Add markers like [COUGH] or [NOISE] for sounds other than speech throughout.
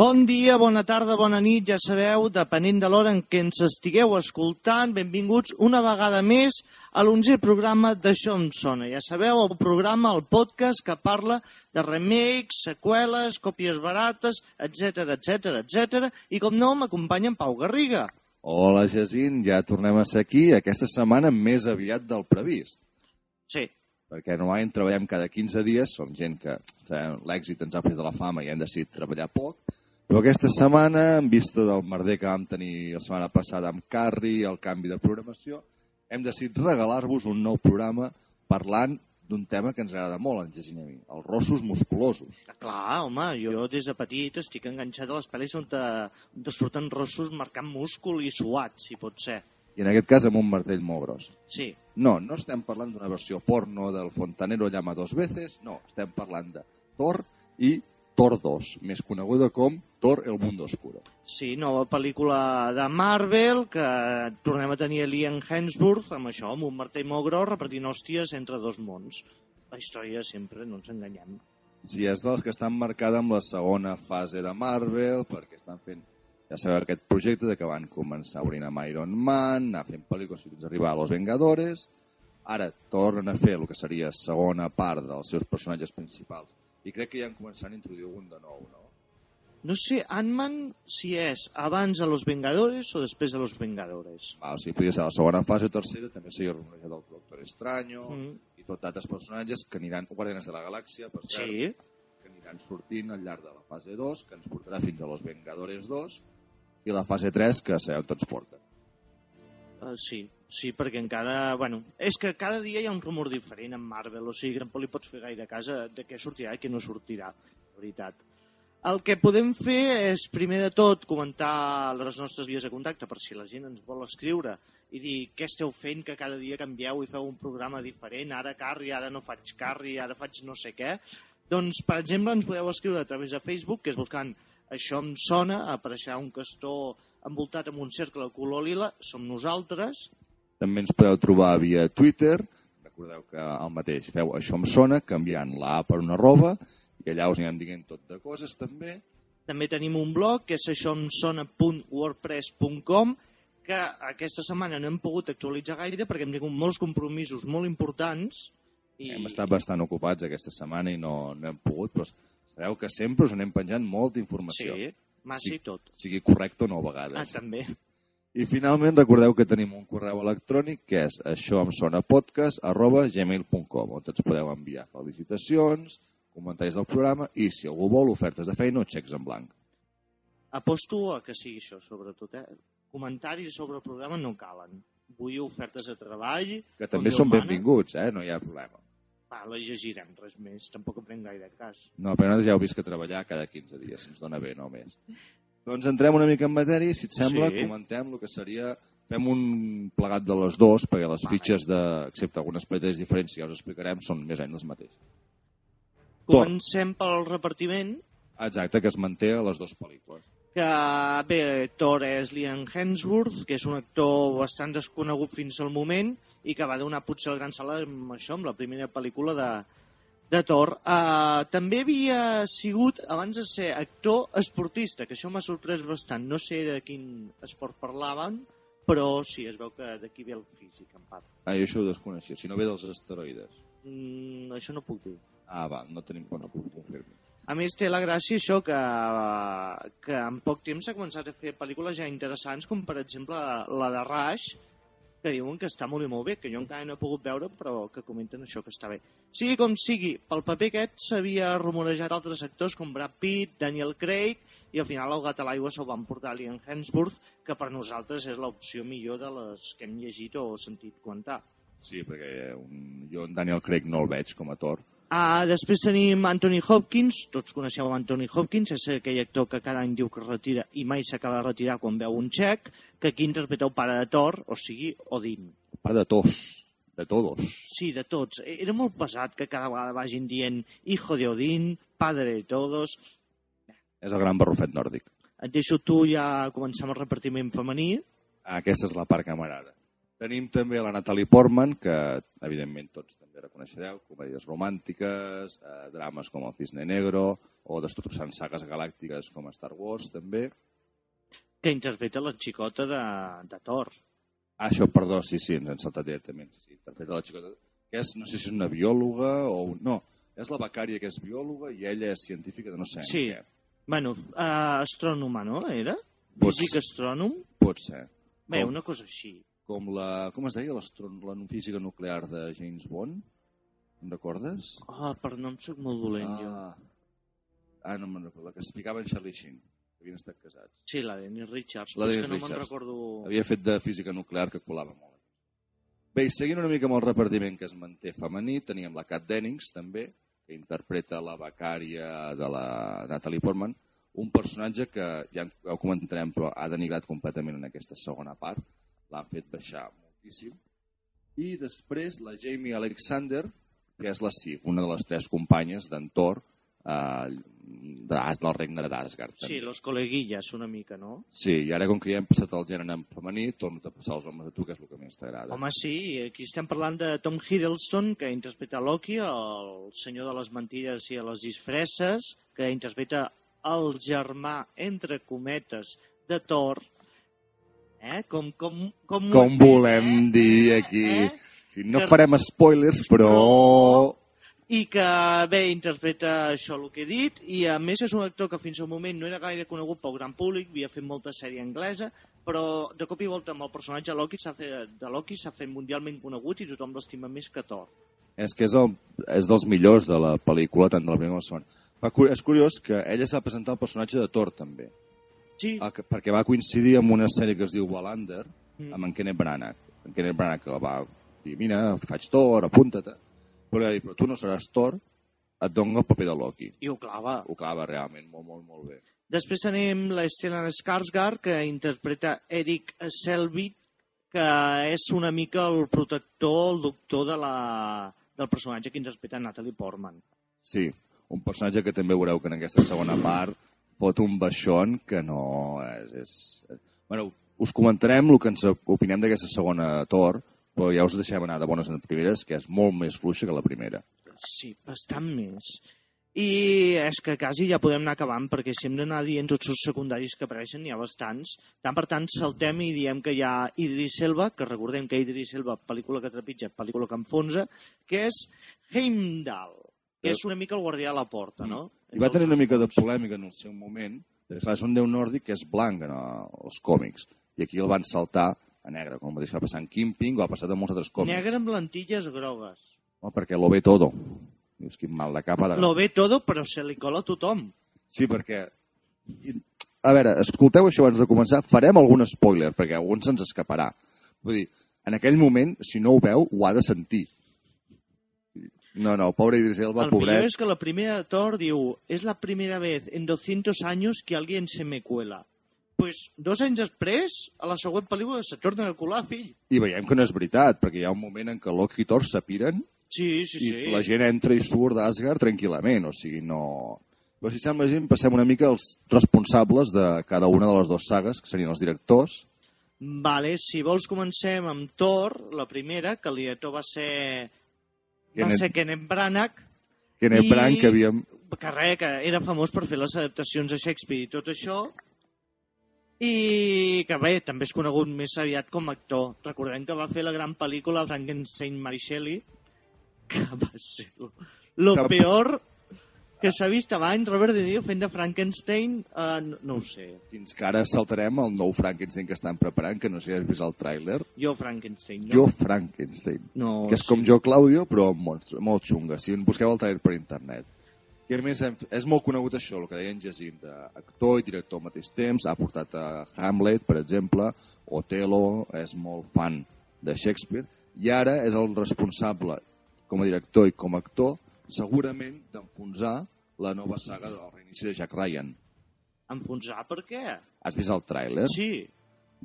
Bon dia, bona tarda, bona nit, ja sabeu, depenent de l'hora en què ens estigueu escoltant, benvinguts una vegada més a l'onzè programa d'Això em sona. Ja sabeu, el programa, el podcast que parla de remakes, seqüeles, còpies barates, etc etc etc. I com no, m'acompanya en Pau Garriga. Hola, Jacint, ja tornem a ser aquí aquesta setmana més aviat del previst. Sí, Perquè normalment treballem cada 15 dies, som gent que l'èxit ens ha pres de la fama i hem decidit treballar poc, però aquesta setmana, en vista del merder que vam tenir la setmana passada amb Carri, el canvi de programació, hem decidit regalar-vos un nou programa parlant d'un tema que ens agrada molt, en Jacint i a mi, els rossos musculosos. clar, home, jo des de petit estic enganxat a les pel·lis on te, on te surten rossos marcant múscul i suats, si pot ser. I en aquest cas amb un martell molt gros. Sí, No, no estem parlant d'una versió porno del Fontanero llama dos veces, no, estem parlant de Thor i Thor 2, més coneguda com Thor el mundo oscuro. Sí, nova pel·lícula de Marvel que tornem a tenir Liam Hemsworth amb això, amb un martell molt gros repartint hòsties entre dos mons. La història sempre, no ens enganyem. Si és dels que estan marcada amb la segona fase de Marvel, perquè estan fent, ja sabeu, aquest projecte de que van començar obrint amb Iron Man, anar fent pel·lícules fins a arribar a Los Vengadores, ara tornen a fer el que seria segona part dels seus personatges principals, i crec que ja han començat a introduir algun de nou, no? No sé, Ant-Man, si és abans de Los Vengadores o després de Los Vengadores. Va, o sigui, podria ser la segona fase o tercera, també seria rumoreja del Doctor Extraño, Mm. i tot d'altres personatges que aniran, Guardianes de la Galàxia, per cert, Sí, que aniran sortint al llarg de la fase 2, que ens portarà fins a Los Vengadores 2, i la fase 3, que sabeu tots porten. uh, sí, sí, perquè encara... Bueno, és que cada dia hi ha un rumor diferent en Marvel, o sigui, tampoc li pots fer gaire casa de què sortirà i què no sortirà, de veritat. El que podem fer és, primer de tot, comentar les nostres vies de contacte per si la gent ens vol escriure i dir què esteu fent, que cada dia canvieu i feu un programa diferent, ara carri, ara no faig carri, ara faig no sé què. Doncs, per exemple, ens podeu escriure a través de Facebook, que és buscant Això em sona, apareixerà un castor envoltat amb un cercle de color lila, som nosaltres, També ens podeu trobar via Twitter, recordeu que el mateix feu Això em sona, canviant la A per una arroba, i allà us anirem dient tot de coses també. També tenim un blog, que és aixòemsona.wordpress.com, que aquesta setmana no hem pogut actualitzar gaire perquè hem tingut molts compromisos molt importants. I... Hem estat bastant ocupats aquesta setmana i no, no hem pogut, però sabeu que sempre us anem penjant molta informació, Sí, massa i tot. sigui correcte o no a Ah, vegades. també. I finalment recordeu que tenim un correu electrònic que és això em sona podcast arroba gmail.com on ens podeu enviar felicitacions, comentaris del programa i si algú vol ofertes de feina o xecs en blanc. Aposto a que sigui això, sobretot. Eh? Comentaris sobre el programa no calen. Vull ofertes de treball. Que també són benvinguts, eh? no hi ha problema. Va, la llegirem, res més. Tampoc en fem gaire cas. No, però nosaltres ja heu vist que treballar cada 15 dies, si ens dona bé, no més. Doncs entrem una mica en matèria i, si et sembla, Sí. comentem el que seria... Fem un plegat de les dues, perquè les Vale. fitxes, de, excepte algunes pletes diferents, ja us explicarem, són més o menys les mateixes. Tot. Comencem pel repartiment. Exacte, que es manté a les dues pel·lícules. que bé, Thor és Liam Hemsworth, que és un actor bastant desconegut fins al moment i que va donar potser el gran salt amb això, amb la primera pel·lícula de, de Thor. Uh, també havia sigut, abans de ser actor, esportista, que això m'ha sorprès bastant. No sé de quin esport parlaven, però sí, es veu que d'aquí ve el físic, en part. Ah, jo això ho desconeixia. Si no ve dels asteroides. Mm, això no puc dir. Ah, va, no tenim no puc confirmar. A més, té la gràcia això que, que en poc temps s'ha començat a fer pel·lícules ja interessants, com per exemple la de Rush, que diuen que està molt i molt bé, que jo encara no he pogut veure, però que comenten això que està bé. Sigui com sigui, pel paper aquest s'havia rumorejat altres actors com Brad Pitt, Daniel Craig, i al final el gat a l'aigua se'l van portar Liam Hemsworth, que per nosaltres és l'opció millor de les que hem llegit o sentit comentar. Sí, perquè un, jo en Daniel Craig no el veig com a Thor. Uh, després tenim Anthony Hopkins, tots coneixeu Anthony Hopkins, és aquell actor que cada any diu que es retira i mai s'acaba de retirar quan veu un xec, que aquí interpreta el pare de Thor, o sigui, Odin. Pa de tos, de todos. Sí, de tots. Era molt pesat que cada vegada vagin dient hijo de Odin, padre de todos. És el gran barrufet nòrdic. Et deixo tu ja començar amb el repartiment femení. Aquesta és la part que m'agrada. Tenim també la Natalie Portman, que evidentment tots també reconeixereu, comèdies romàntiques, eh, drames com el Cisne Negro, o destrossant sagues galàctiques com Star Wars, també. Que interpreta la xicota de, de Thor. Ah, això, perdó, sí, sí, ens hem saltat directament. Sí, interpreta la xicota, que és, no sé si és una biòloga o... Un... No, és la becària que és biòloga i ella és científica de no sé Sí. què. Bueno, uh, astrònoma, no? Era? Pots- Físic astrònom? Pot ser. Bé, Com? una cosa així. Com la... Com es deia? La física nuclear de James Bond? Em recordes? Ah, per nom soc molt dolent, jo. Ah, ah no me'n recordo. La que explicava en Charlie Sheen. que Havien estat casats. Sí, la Dennis Richards. La Dennis que no me'n Richards. recordo... Havia fet de física nuclear que colava molt. Bé, seguint una mica amb el repartiment que es manté femení, teníem la Kat Dennings, també, que interpreta la becària de la Natalie Portman, un personatge que, ja ho comentarem, però ha denigrat completament en aquesta segona part, l'han fet baixar moltíssim. I després la Jamie Alexander, que és la Sif, una de les tres companyes d'en Thor, eh, del regne d'Asgard. Sí, també. los coleguillas, una mica, no? Sí, i ara com que ja hem passat el gènere en femení, torno a passar els homes a tu, que és el que més t'agrada. Home, sí, aquí estem parlant de Tom Hiddleston, que interpreta Loki, el senyor de les mentides i de les disfresses, que interpreta el germà, entre cometes, de Thor. Eh? Com, com, com, Com volem dir aquí... Eh? Sí, no Que- farem spoilers, però... i que bé interpreta això el que he dit i a més és un actor que fins al moment no era gaire conegut pel gran públic, havia fet molta sèrie anglesa però de cop i volta amb el personatge Loki s'ha fet, de Loki s'ha fet mundialment conegut i tothom l'estima més que Thor És que és, el, és dels millors de la pel·lícula, tant de la primera com la segona. És curiós que ella s'ha presentat el personatge de Thor, també, sí, Ah, que- perquè va coincidir amb una sèrie que es diu Wallander, Mm. amb en Kenneth Branagh. En Kenneth Branagh que va dir, mira, faig Thor, apunta-te. Però ella va dir, però tu no seràs Thor, et dono el paper de Loki. i ho clava Ho clava realment molt, molt, molt bé. després tenim la Stellan Skarsgård que interpreta Eric Selvig que és una mica el protector, el doctor de la, del personatge que interpreta Natalie Portman Sí, un personatge que també veureu que en aquesta segona part fot un baixón que no és... és... Bueno, us comentarem el que ens opinem d'aquesta segona Thor, però ja us deixem anar de bones en primeres, que és molt més fluixa que la primera. Sí, bastant més. I és que quasi ja podem anar acabant, perquè si hem d'anar dient tots els secundaris que apareixen, n'hi ha bastants. Tant per tant, saltem i diem que hi ha Idris Elba, que recordem que Idris Elba, pel·lícula que trepitja, pel·lícula que enfonsa, que és Heimdall, que és una mica el guardià a la porta, no? I va tenir una mica de polèmica en el seu moment, perquè clar, és un déu nòrdic que és blanc en els còmics, i aquí el van saltar a negre, com va deixar passar en Kimping o ha passat en molts altres còmics. Negre amb lentilles grogues. No, perquè lo ve todo. Dius, quin mal de capa. De... Lo ve todo, però se li cola a tothom. Sí, perquè... A veure, escolteu això abans de començar. Farem algun spoiler, perquè algun se'ns escaparà. Vull dir, en aquell moment, si no ho veu, ho ha de sentir. No, no, pobre Idris Elba, El pobret. és que la primera Thor diu és la primera vez en 200 años que alguien se me cuela. Pues dos anys després, a la següent pel·lícula se torna a colar, fill. I veiem que no és veritat, perquè hi ha un moment en què Loki i Thor s'apiren Sí, sí, i sí. la gent entra i surt d'Asgard tranquil·lament, o sigui, no... Però si sembla gent, passem una mica els responsables de cada una de les dues sagues, que serien els directors. Vale, si vols comencem amb Thor, la primera, que el director va ser... Va Kenneth- ser Kenneth Branagh, Kenneth I- Branagh, que havíem... que res, que era famós per fer les adaptacions de Shakespeare i tot això, i que bé, també és conegut més aviat com a actor. Recordem que va fer la gran pel·lícula Frankenstein Mary Shelley, que va ser lo Que- peor que s'ha vist abans Robert De Niro fent de Frankenstein, uh, no, no ho sé. Fins que ara saltarem el nou Frankenstein que estan preparant, que no sé si has vist el tràiler. Jo Frankenstein, no? Jo Frankenstein. no, que és com jo Claudio, però molt, molt xunga. Si en busqueu el trailer per internet. I a més, és molt conegut això, el que deia en Jacint, actor i director al mateix temps, ha portat a Hamlet, per exemple, Otelo, és molt fan de Shakespeare, i ara és el responsable, com a director i com a actor, segurament d'enfonsar la nova saga del reinici de Jack Ryan. Enfonsar per què? Has vist el tràiler? Sí,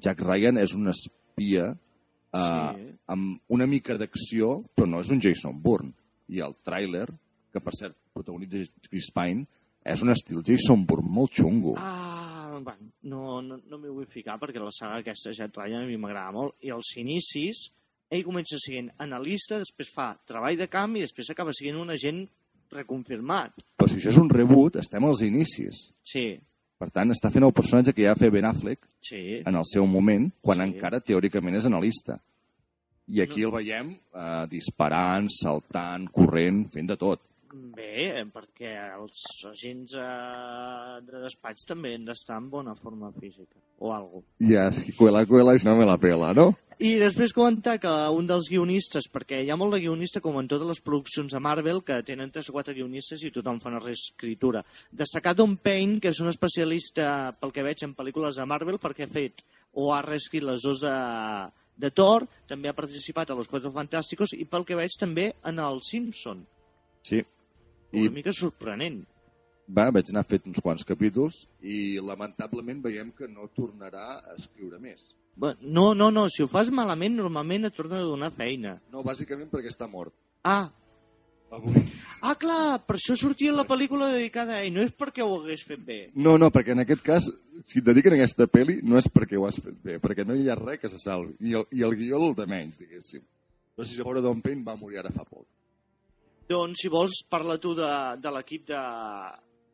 Jack Ryan és un espia eh, Sí. amb una mica d'acció, però no és un Jason Bourne. I el tràiler, que per cert protagonitza Chris Pine, és un estil Jason Bourne molt xungo. Ah, bueno, no, no, no m'hi vull ficar perquè la saga aquesta Jet Ryan a mi m'agrada molt i els inicis ell comença sent analista, després fa treball de camp i després acaba sent un agent reconfirmat. Però si això és un reboot, estem als inicis. Sí, Per tant, està fent el personatge que ja va fer Ben Affleck sí. en el seu moment, quan Sí. encara teòricament és analista. I aquí el veiem eh, disparant, saltant, corrent, fent de tot. Bé, eh, perquè els agents eh, de despatx també han d'estar en bona forma física, o algo. Ja, si cuela, cuela, i si no me la pela, no? I després comentar que un dels guionistes, perquè hi ha molt de guionista com en totes les produccions de Marvel, que tenen tres o quatre guionistes i tothom fa una reescritura. Destacar Don Payne, que és un especialista, pel que veig, en pel·lícules de Marvel, perquè ha fet o ha reescrit les dos de, de Thor, també ha participat a Los Cuatro Fantásticos i pel que veig també en el Simpson. Sí. Una I mica sorprenent. Va, vaig anar fet uns quants capítols i lamentablement veiem que no tornarà a escriure més. No, no, no, si ho fas malament, normalment et torna a donar feina. No, bàsicament perquè està mort. Ah, Avui. ah clar, per això sortia la pel·lícula dedicada a ell, no és perquè ho hagués fet bé. No, no, perquè en aquest cas, si et dediquen a aquesta pel·li, no és perquè ho has fet bé, perquè no hi ha res que se salvi. I el, i el guió el de menys, diguéssim. Però si pobre Don Payne va morir ara fa poc. Doncs, si vols, parla tu de, de l'equip de,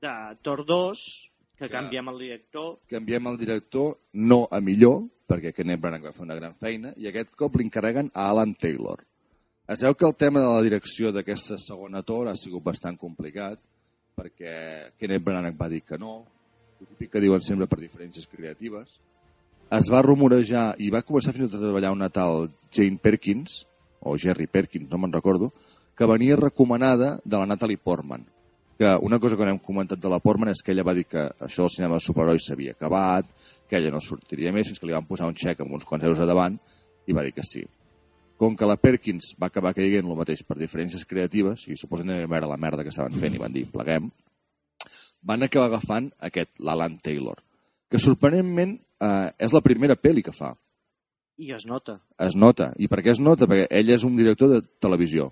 de Thor 2, que Clar. canviem el director. Canviem el director no a millor, perquè Kenneth Branagh va fer una gran feina, i aquest cop l'encarreguen a Alan Taylor. Es veu que el tema de la direcció d'aquesta segona Thor ha sigut bastant complicat, perquè Kenneth Branagh va dir que no, el típic que diuen sempre per diferències creatives. Es va rumorejar i va començar fins i tot a treballar una tal Jane Perkins, o Jerry Perkins, no me'n recordo, que venia recomanada de la Natalie Portman. Que una cosa que no hem comentat de la Portman és que ella va dir que això del cinema de superherois s'havia acabat, que ella no sortiria més, fins que li van posar un xec amb uns quants euros a davant, i va dir que sí. Com que la Perkins va acabar caient el mateix per diferències creatives, i suposen que veure la merda que estaven fent i van dir, pleguem, van acabar agafant aquest, l'Alan Taylor, que sorprenentment eh, és la primera pel·li que fa. I es nota. Es nota. I per què es nota? Perquè ell és un director de televisió.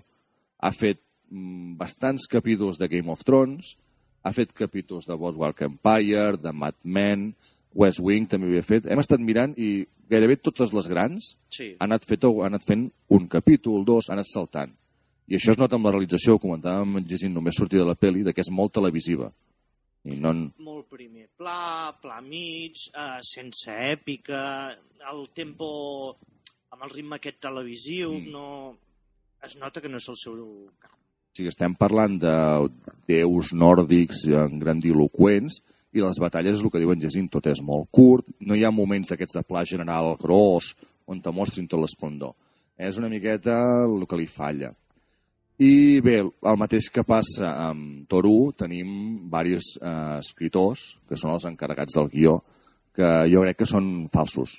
Ha fet bastants capítols de Game of Thrones, ha fet capítols de Boardwalk Empire, de Mad Men, West Wing també havia fet. Hem estat mirant i gairebé totes les grans Sí. ha anat, fet, ha anat fent un capítol, dos, ha anat saltant. I això es nota amb la realització, ho comentàvem Gesín, només sortir de la pel·li, de que és molt televisiva. I no... Molt primer pla, pla mig, eh, sense èpica, el tempo amb el ritme aquest televisiu, Mm. no... Es nota que no és el seu camp. O sigui, estem parlant de déus nòrdics eh, grandiloquents i les batalles és el que diuen Gesín, tot és molt curt, no hi ha moments d'aquests de pla general gros on te mostrin tot l'esplendor. És una miqueta el que li falla. I bé, el mateix que passa amb Toru, tenim diversos eh, escriptors, que són els encarregats del guió, que jo crec que són falsos,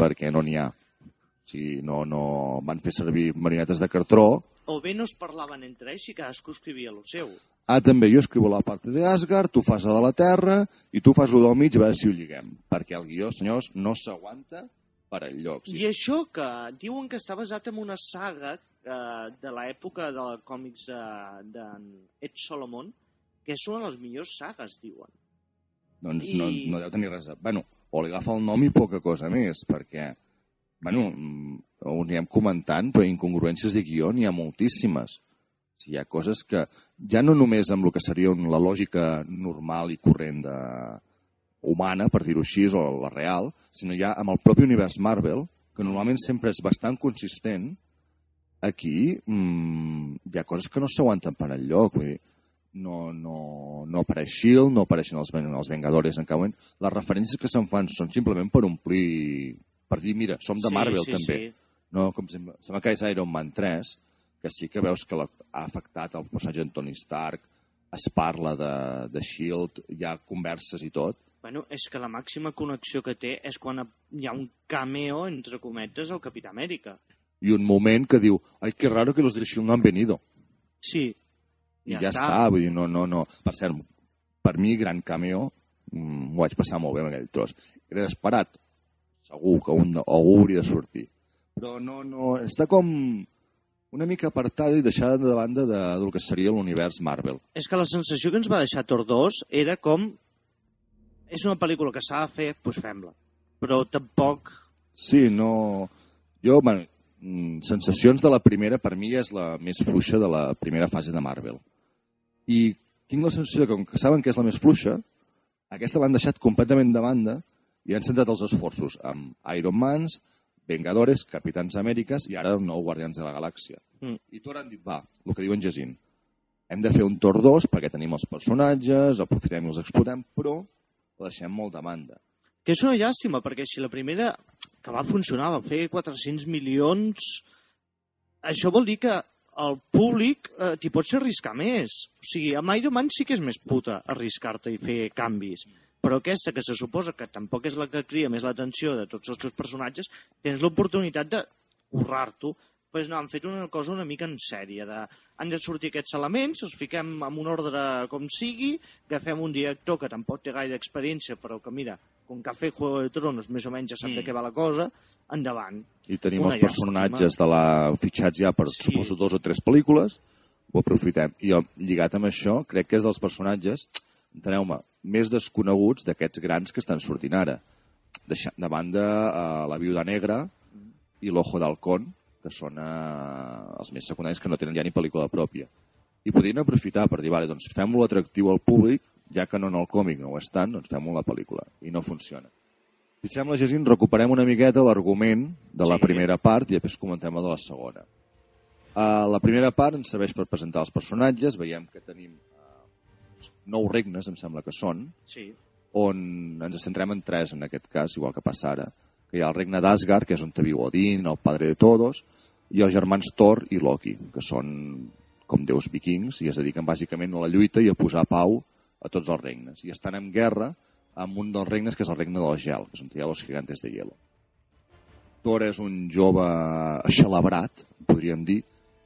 perquè no n'hi ha. O sigui, no, no van fer servir marinetes de cartró, O bé no es parlaven entre ells i cadascú escrivia el seu. Ah, també, jo escrivo la part de Asgard, tu fas la de la Terra i tu fas el del mig, a veure si ho lliguem. Perquè el guió, senyors, no s'aguanta per enlloc. I això que diuen que està basat en una saga eh, de l'època de còmics de- d'en Ed Solomon, que és una de les millors sagues, diuen. Doncs I- no, no deu tenir res. A... Bueno, o li agafa el nom i poca cosa més, perquè, bueno, mm, ho anirem comentant, però incongruències de guió n'hi ha moltíssimes. O sigui, hi ha coses que, ja no només amb el que seria la lògica normal i corrent de, humana, per dir-ho així, o la real, sinó ja amb el propi univers Marvel, que normalment sempre és bastant consistent, aquí mmm, hi ha coses que no s'aguanten per enlloc. Vull dir, no, no, no apareix S.H.I.E.L.D., no apareixen els, els Vengadores en cap moment. Les referències que se'n fan són simplement per omplir... Per dir, mira, som de Marvel, sí, també. Sí. No, com sembla, sembla que és Iron Man 3, que sí que veus que la, ha afectat el personatge d'Antoni Stark, es parla de, de S.H.I.E.L.D., hi ha converses i tot. Bueno, és que la màxima connexió que té és quan hi ha un cameo, entre cometes, al Capità Amèrica. I un moment que diu, ai, que raro que los de S.H.I.E.L.D. no han venido. Sí. I ja, ja està. està, vull dir, no, no, no. Per cert, per mi, gran cameo, mm, m'ho vaig passar molt bé amb aquell tros. Era esperat, segur que un, algú hauria de sortir. Però no, no, està com una mica apartada i deixada de banda de, del que seria l'univers Marvel. És que la sensació que ens va deixar Thor 2 era com és una pel·lícula que s'ha de fer, doncs fem-la. Però tampoc... Sí, no... Jo, bueno, mm, sensacions de la primera, per mi és la més fluixa de la primera fase de Marvel. I tinc la sensació que, com que saben que és la més fluixa, aquesta l'han deixat completament de banda i han centrat els esforços amb Iron Mans, Vengadores, Capitans Amèriques i ara el nou Guardians de la Galàxia. Mm. I tot han dit, va, el que diuen Jacint, hem de fer un Thor 2 perquè tenim els personatges, aprofitem i els explotem, però la deixem molt de banda. Que és una llàstima, perquè si la primera que va funcionar va fer 400 milions, això vol dir que el públic eh, t'hi pots arriscar més. O sigui, amb Iron Man sí que és més puta arriscar-te i fer canvis. Però aquesta, que se suposa que tampoc és la que cria més l'atenció de tots els teus personatges, tens l'oportunitat de currar-t'ho. Pues no, han fet una cosa una mica en sèrie. De, han de sortir aquests elements, els fiquem en un ordre com sigui, agafem un director que tampoc té gaire experiència, però que, mira, com que ha fet Juego de Tronos, més o menys ja sap Mm. de què va la cosa, endavant. I tenim Una els personatges de la fitxats ja per, Sí. sí. suposo, dos o tres pel·lícules, ho aprofitem. I jo, lligat amb això, crec que és dels personatges, enteneu-me, més desconeguts d'aquests grans que estan sortint ara. Deixant de banda eh, la Viuda Negra i l'Ojo d'Halcón, que són eh, els més secundaris que no tenen ja ni pel·lícula pròpia. I podrien aprofitar per dir, vale, doncs fem-lo atractiu al públic, ja que no en el còmic no ho és tant, doncs fem-ho la pel·lícula. I no funciona. Si et sembla, Jacint, recuperem una miqueta l'argument de la Sí. primera part i després comentem el de la segona. Uh, la primera part ens serveix per presentar els personatges. Veiem que tenim nou regnes, em sembla que són, Sí. on ens centrem en tres en aquest cas, igual que passa ara. Que hi ha el regne d'Asgard, que és on te viu Odin, el padre de todos, i els germans Thor i Loki, que són com déus vikings i es dediquen bàsicament a la lluita i a posar pau a tots els regnes. I estan en guerra amb un dels regnes, que és el regne del gel, que són hi ha los gigantes de hielo. Thor és un jove aixelebrat, podríem dir,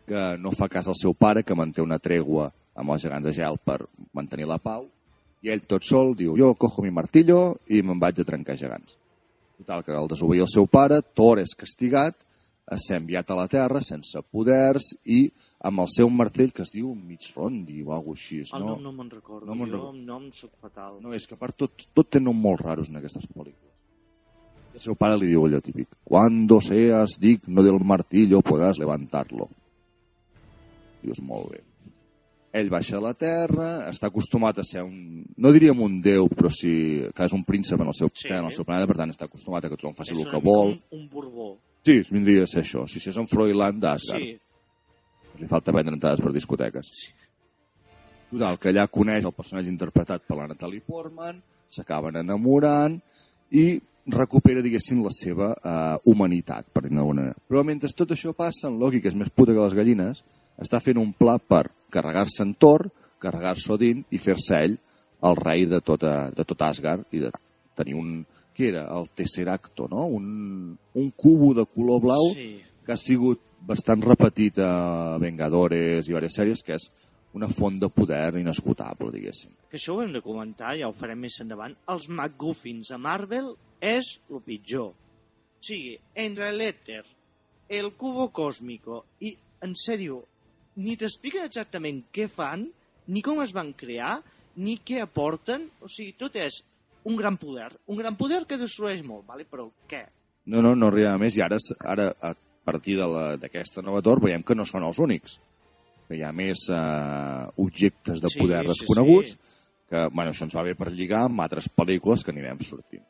que no fa cas al seu pare, que manté una tregua amb els gegants de gel per mantenir la pau, i ell tot sol diu, jo cojo mi martillo i me'n vaig a trencar gegants. Total, que al desobeir el seu pare, Thor és castigat, ser enviat a la Terra sense poders i amb el seu martell que es diu Mitsrondi o alguna així. El No, nom no me'n recordo. no me'n jo recordo. amb nom soc fatal. no, és que a part tot, tot té noms molt raros en aquestes pel·lícules. I el seu pare li diu allò típic, Cuando seas digno del martillo podràs levantarlo. Dius, molt bé. Ell baixa a la terra, està acostumat a ser un... No diríem un déu, però sí que és un príncep en el seu, Sí. en el seu planeta, per tant està acostumat a que tothom faci és el que vol. Un, un borbó. Sí, vindria a ser això. Si és en Froiland d'Asgard. Sí. Li falta vendre entrades per discoteques. Sí. Total, que allà coneix el personatge interpretat per la Natalie Portman, s'acaben enamorant i recupera, diguéssim, la seva eh, humanitat, per dir-ho d'alguna manera. Però mentre tot això passa, en Loki, que és més puta que les gallines, està fent un pla per carregar-se en Thor, carregar-se Odin i fer-se ell el rei de, tota, de tot Asgard i de tenir un... Què era? El Tesseracto, no? Un, un cubo de color blau Sí. que ha sigut bastant repetit a Vengadores i diverses sèries, que és una font de poder inesgotable, diguéssim. Que això ho hem de comentar, ja ho farem més endavant. Els McGuffins a Marvel és el pitjor. O sigui, entre l'èter, el cubo cósmico i, en sèrio, ni t'expliquen exactament què fan, ni com es van crear, ni què aporten. O sigui, tot és un gran poder. Un gran poder que destrueix molt, vale? però què? No, no, no arriba més, i ara, ara a partir d'aquesta nova Thor veiem que no són els únics, que hi ha més eh, objectes de Sí, poder sí, desconeguts, sí. que bueno, això ens va bé per lligar amb altres pel·lícules que anirem sortint.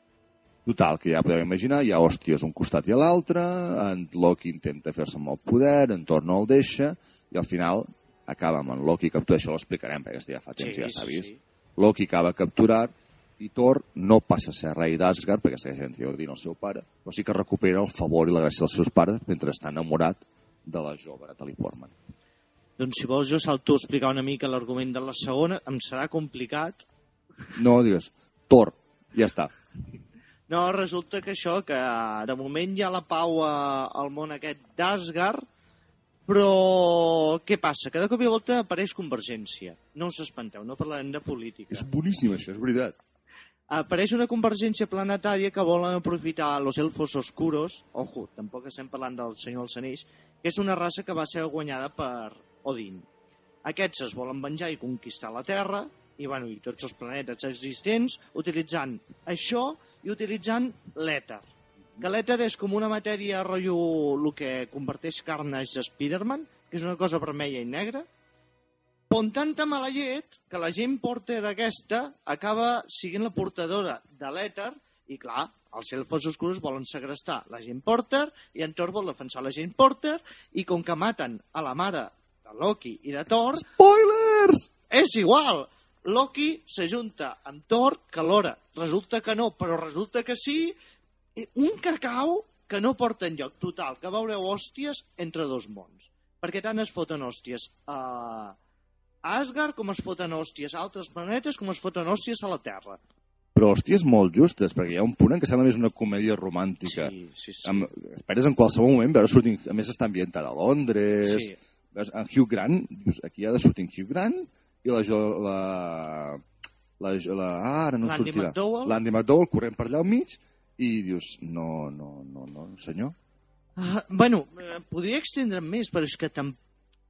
Total, que ja podem imaginar, hi ha hòsties un costat i a l'altre, en Loki intenta fer-se amb el poder, en Thor no el deixa, i al final acaba amb en Loki capturat, això l'explicarem, perquè ja fa temps, ja s'ha vist. Loki acaba capturat i Thor no passa a ser rei d'Asgard perquè segueix en teoria Odin el seu pare, però sí que recupera el favor i la gràcia dels seus pares mentre està enamorat de la jove Natalie Portman. Doncs si vols jo salto a explicar una mica l'argument de la segona, em serà complicat, No, digues, Thor, ja està. No, resulta que això, que de moment hi ha la pau a, al món aquest d'Asgard, però què passa? Que de cop i volta apareix Convergència. No us espanteu, no parlarem de política. És boníssim, això, és veritat. Apareix una convergència planetària que volen aprofitar los elfos oscuros, ojo, tampoc estem parlant del senyor dels anells, que és una raça que va ser guanyada per Odin. Aquests es volen venjar i conquistar la Terra i, bueno, i tots els planetes existents utilitzant això i utilitzant l'èter. Que l'èter és com una matèria rotllo el que converteix Carnage a Spider-Man, que és una cosa vermella i negra, Pon tanta mala llet que la gent Porter aquesta acaba siguent la portadora de l'èter i, clar, els elfos oscurs volen segrestar la gent Porter i en Thor vol defensar la gent Porter i com que maten a la mare de Loki i de Thor, Spoilers! és igual. Loki s'ajunta amb Thor, que alhora resulta que no, però resulta que sí. Un cacau que no porta enlloc. Total, que veureu hòsties entre dos mons. Perquè tant es foten hòsties a Asgard com es foten hòsties a altres planetes com es foten hòsties a la Terra. Però hòsties molt justes, perquè hi ha un punt en què sembla més una comèdia romàntica. Sí, sí, sí. Amb, esperes en qualsevol moment veure sortint... A més, està ambientada a Londres... sí. Veus, en Hugh Grant, dius, aquí ha de sortir en Hugh Grant i la... la, la, la ah, ara no sortirà. McDowell. L'Andy McDowell corrent per allà al mig i dius, no, no, no, no, senyor. Ah, bueno, eh, podria extendre'm més, però és que tam...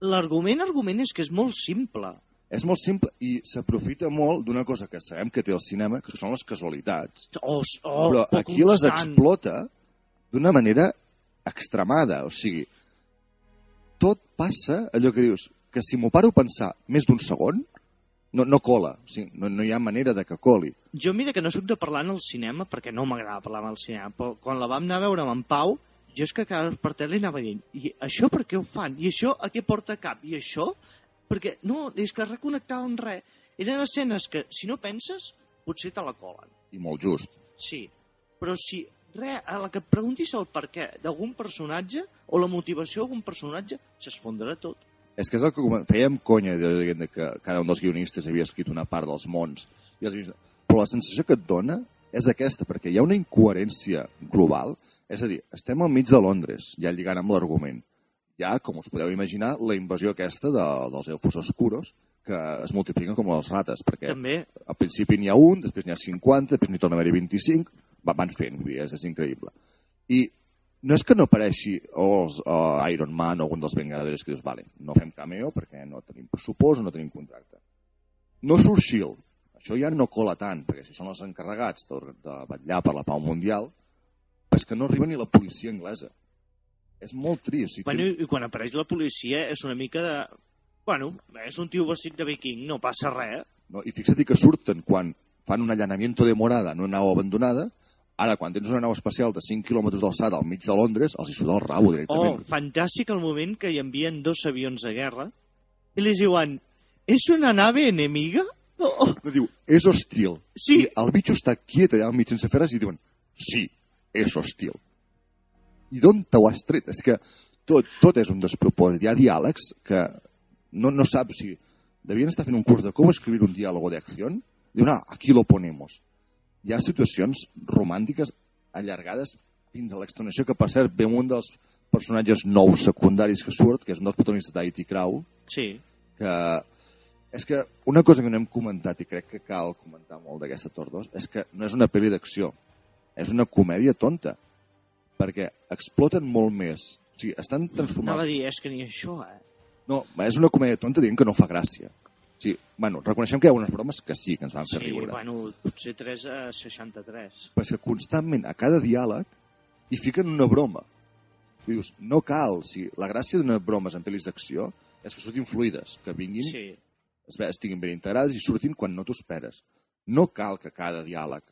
l'argument, argument és que és molt simple. És molt simple i s'aprofita molt d'una cosa que sabem que té el cinema, que són les casualitats. O, o però aquí les constant. explota d'una manera extremada. O sigui, tot passa allò que dius, que si m'ho paro a pensar més d'un segon, no, no cola. O sigui, no, no hi ha manera de que coli. Jo mira que no sóc de parlar en el cinema, perquè no m'agrada parlar en el cinema, però quan la vam anar a veure amb en Pau, jo és que cada per tele li anava dient, i això per què ho fan? I això a què porta cap? I això? Perquè, no, és que reconnectàvem res. Eren escenes que, si no penses, potser te la colen. I molt just. Sí, però si res, a la que et preguntis el per què d'algun personatge o la motivació d'algun personatge, s'esfondrà tot. És que és el que fèiem conya de que cada un dels guionistes havia escrit una part dels mons. I els guionistes... Però la sensació que et dona és aquesta, perquè hi ha una incoherència global. És a dir, estem al mig de Londres, ja lligant amb l'argument. Hi ha, com us podeu imaginar, la invasió aquesta de, dels elfos oscuros, que es multipliquen com les rates, perquè També, al principi n'hi ha un, després n'hi ha 50, després n'hi torna a haver 25, va, van fent, vull dir, és, és increïble. I no és que no apareixi els, uh, Iron Man o algun dels Vengadores que dius, vale, no fem cameo perquè no tenim pressupost no tenim contracte. No surt S.H.I.E.L.D. Això ja no cola tant, perquè si són els encarregats de, de vetllar per la pau mundial, és que no arriba ni la policia anglesa. És molt trist. I bueno, i quan apareix la policia és una mica de... Bueno, és un tio vestit de viking, no passa res. No? I fixa't que surten quan fan un allanamiento de morada en una nau abandonada, ara quan tens una nau espacial de 5 quilòmetres d'alçada al mig de Londres, els hi surt el rabo Oh, directament. fantàstic el moment que hi envien dos avions de guerra i li diuen, ¿es una nave enemiga? Oh, oh, No diu, és hostil. Sí. I el bitxo està quiet allà al mig sense fer res i diuen, sí, és hostil. I d'on t'ho has tret? És que tot, tot és un despropòsit. Hi ha diàlegs que no, no saps si devien estar fent un curs de com escriure un diàlogo d'acció. Diuen, ah, aquí lo ponemos. Hi ha situacions romàntiques allargades fins a l'extenuació, que per cert ve un dels personatges nous secundaris que surt, que és un dels protagonistes d'A.T. Crow, sí, que és que una cosa que no hem comentat i crec que cal comentar molt d'aquesta Tor 2 és que no és una pel·li d'acció, és una comèdia tonta, perquè exploten molt més. O sigui, estan anava transformats... a dir, és que ni això, eh? No, és una comèdia tonta dient que no fa gràcia. Sigui, bueno, reconeixem que hi ha unes bromes que sí, que ens van fer Sí, riure. bueno, potser 3 a 63. Però és que constantment, a cada diàleg, hi fiquen una broma. I dius, no cal. O sigui, la gràcia d'unes bromes en pel·lis d'acció és que surtin fluides, que vinguin Sí, estiguin ben integrades i surtin quan no t'ho esperes. No cal que cada diàleg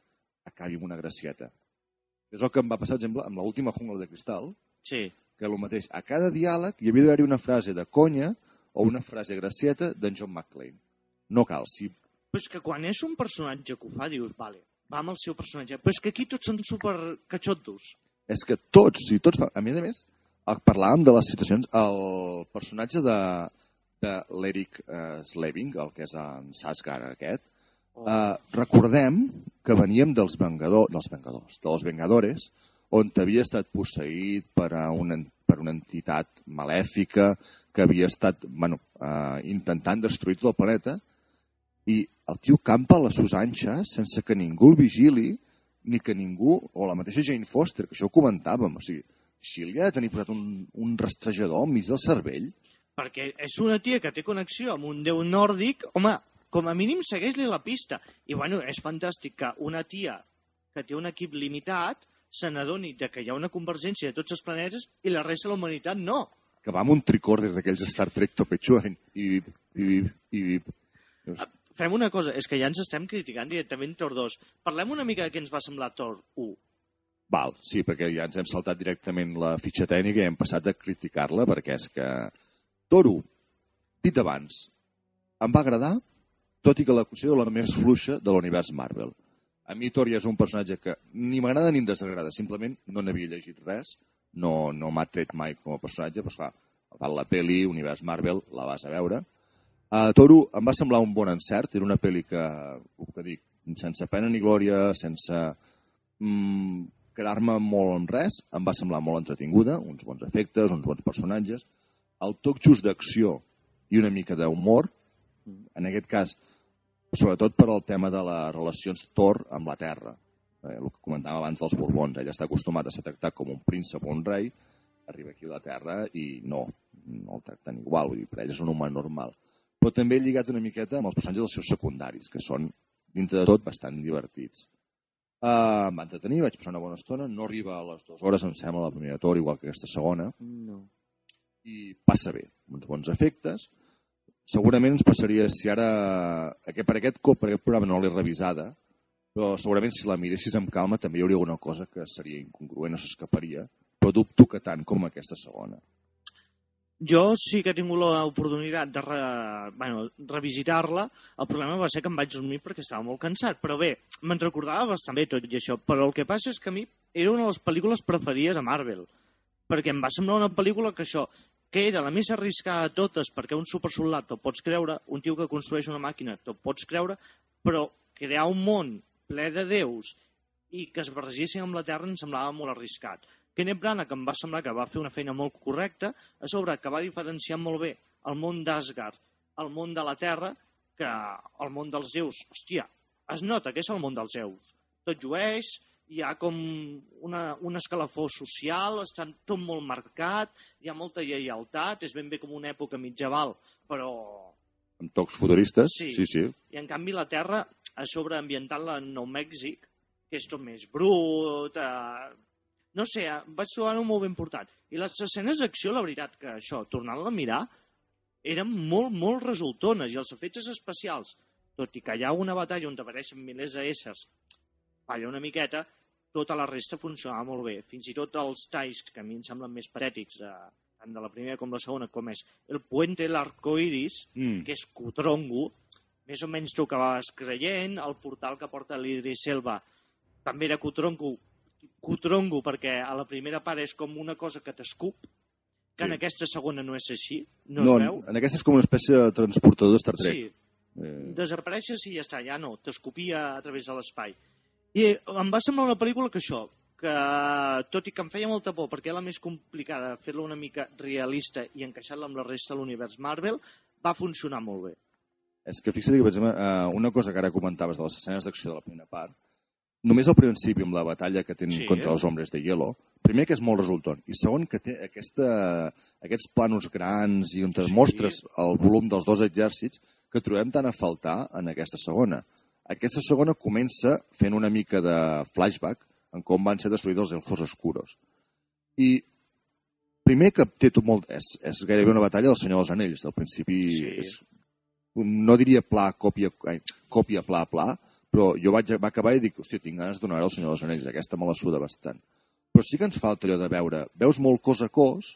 acabi amb una gracieta. És el que em va passar, per exemple, amb l'última jungla de cristal, sí. que el mateix, a cada diàleg hi havia d'haver una frase de conya o una frase gracieta d'en John McClane. No cal, si Però és que quan és un personatge que ho fa, dius, vale, va amb el seu personatge. Però és que aquí tots són super cachondos. és que tots, si tots. A més a més, parlàvem de les situacions... El personatge de, de l'Eric uh, Sleving, el que és en Sasgar aquest, Oh, Uh, recordem que veníem dels Vengadors, dels Vengadors, dels Vengadores, on havia estat posseït per, a una, per una entitat malèfica que havia estat bueno, uh, intentant destruir tot el planeta i el tio campa a sus anxes sense que ningú el vigili ni que ningú, o la mateixa Jane Foster, que això ho comentàvem, o sigui, si li ha de tenir posat un, un rastrejador enmig del cervell, perquè és una tia que té connexió amb un déu nòrdic, home, com a mínim segueix-li la pista. I bueno, és fantàstic que una tia que té un equip limitat se n'adoni de que hi ha una convergència de tots els planetes i la resta de la humanitat no. Que va amb un tricorder d'aquells Star Trek topetxuen i, i, i, i, Fem una cosa, és que ja ens estem criticant directament Thor 2. Parlem una mica de què ens va semblar Thor 1. Val, sí, perquè ja ens hem saltat directament la fitxa tècnica i hem passat a criticar-la, perquè és que Thor 1, dit abans, em va agradar, tot i que la considero la més fluixa de l'univers Marvel. A mi Thor ja és un personatge que ni m'agrada ni em desagrada, simplement no n'havia llegit res, no, no m'ha tret mai com a personatge, però esclar, val la peli, univers Marvel, la vas a veure. Uh, Toro em va semblar un bon encert, era una pel·li que, que dic, sense pena ni glòria, sense mm, quedar-me molt en res, em va semblar molt entretinguda, uns bons efectes, uns bons personatges, el toc just d'acció i una mica d'humor, en aquest cas, sobretot per al tema de les relacions Thor amb la Terra. Eh, el que comentàvem abans dels Borbons, ell està acostumat a ser tractat com un príncep o un rei, arriba aquí a la Terra i no, no el tracten igual, vull dir, per ell és un humà normal. Però també he lligat una miqueta amb els personatges dels seus secundaris, que són, dintre de tot, bastant divertits. Uh, em va entretenir, vaig passar una bona estona, no arriba a les dues hores, em sembla, la primera tor, igual que aquesta segona, No. i passa bé, uns bons efectes. Segurament ens passaria, si ara, aquest, per aquest cop, per aquest programa no l'he revisada, però segurament si la miressis amb calma també hi hauria alguna cosa que seria incongruent, no s'escaparia, però dubto que tant com aquesta segona. Jo sí que he tingut l'oportunitat de re, bueno, revisitar-la. El problema va ser que em vaig dormir perquè estava molt cansat. Però bé, me'n recordava bastant bé tot i això. Però el que passa és que a mi era una de les pel·lícules preferides a Marvel. Perquè em va semblar una pel·lícula que això, que era la més arriscada de totes, perquè un supersoldat te'l pots creure, un tio que construeix una màquina te'l pots creure, però crear un món ple de déus i que es barregessin amb la Terra em semblava molt arriscat. Kenneth Branagh em va semblar que va fer una feina molt correcta, a sobre que va diferenciar molt bé el món d'Asgard, el món de la Terra, que el món dels déus, hòstia, es nota que és el món dels déus. Tot llueix, hi ha com una, un escalafó social, està tot molt marcat, hi ha molta lleialtat, és ben bé com una època mitjaval, però... Amb tocs futuristes? Sí. sí. sí. I en canvi la Terra, a sobre ambientant-la en Nou Mèxic, que és tot més brut, eh, no sé, eh, vaig trobar-ho molt ben portat. I les escenes d'acció, la veritat, que això, tornant-la a mirar, eren molt, molt resultones. I els efectes especials, tot i que hi ha una batalla on apareixen milers d'éssers, falla una miqueta, tota la resta funcionava molt bé. Fins i tot els talls, que a mi em semblen més patètics, de, tant de la primera com la segona, com és el puente l'arcoiris, Mm. que és cutrongo, més o menys tu acabaves creient, el portal que porta l'Idris Selva també era cutrongo, cutrongo perquè a la primera part és com una cosa que t'escup, que Sí. en aquesta segona no és així, no, no es veu. en aquesta és com una espècie de transportador de Star Trek. Sí, Eh, desapareixes i ja està, ja no, t'escopia a través de l'espai. I em va semblar una pel·lícula que això, que tot i que em feia molta por perquè era la més complicada, fer-la una mica realista i encaixar-la amb la resta de l'univers Marvel, va funcionar molt bé. És que fixa't que, per exemple, eh, una cosa que ara comentaves de les escenes d'acció de la primera part, només al principi amb la batalla que tenen Sí. contra els homes de hielo, primer que és molt resultant, i segon que té aquesta, aquests planos grans i on te Sí. mostres el volum dels dos exèrcits que trobem tant a faltar en aquesta segona. Aquesta segona comença fent una mica de flashback en com van ser destruïts els elfos oscuros. I primer que té tot molt... És, és gairebé una batalla del Senyor dels Anells. Al principi Sí. és, no diria pla, còpia, ai, còpia pla, pla, però jo vaig va acabar i dic, hòstia, tinc ganes de donar el Senyor dels Anells, aquesta me la suda bastant. Però sí que ens falta allò de veure, veus molt cos a cos,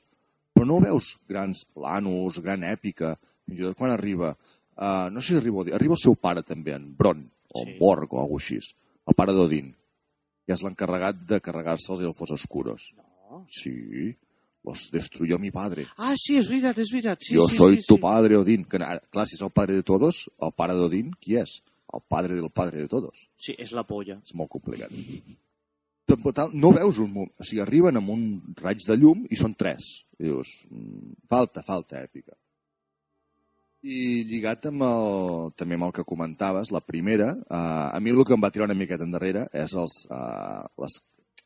però no veus grans planos, gran èpica, fins i tot quan arriba, uh, no sé si arriba, arriba el seu pare també, en Bron, o Sí. Borg, o alguna així, el pare d'Odin, que és l'encarregat de carregar-se els elfos oscuros. No? Sí, los destruyó mi padre. Ah, sí, és veritat, és veritat. Sí, Yo sí, soy sí, tu sí. padre, Odín. Que, clar, si és el padre de todos, el pare d'Odín, qui és? El padre del padre de todos. Sí, és la polla. És molt complicat. Total, no veus un... mo- O sigui, arriben amb un raig de llum i són tres. I dius, mm, falta, falta èpica. I lligat amb el, també amb el que comentaves, la primera, eh, a mi el que em va tirar una miqueta endarrere és els, eh, les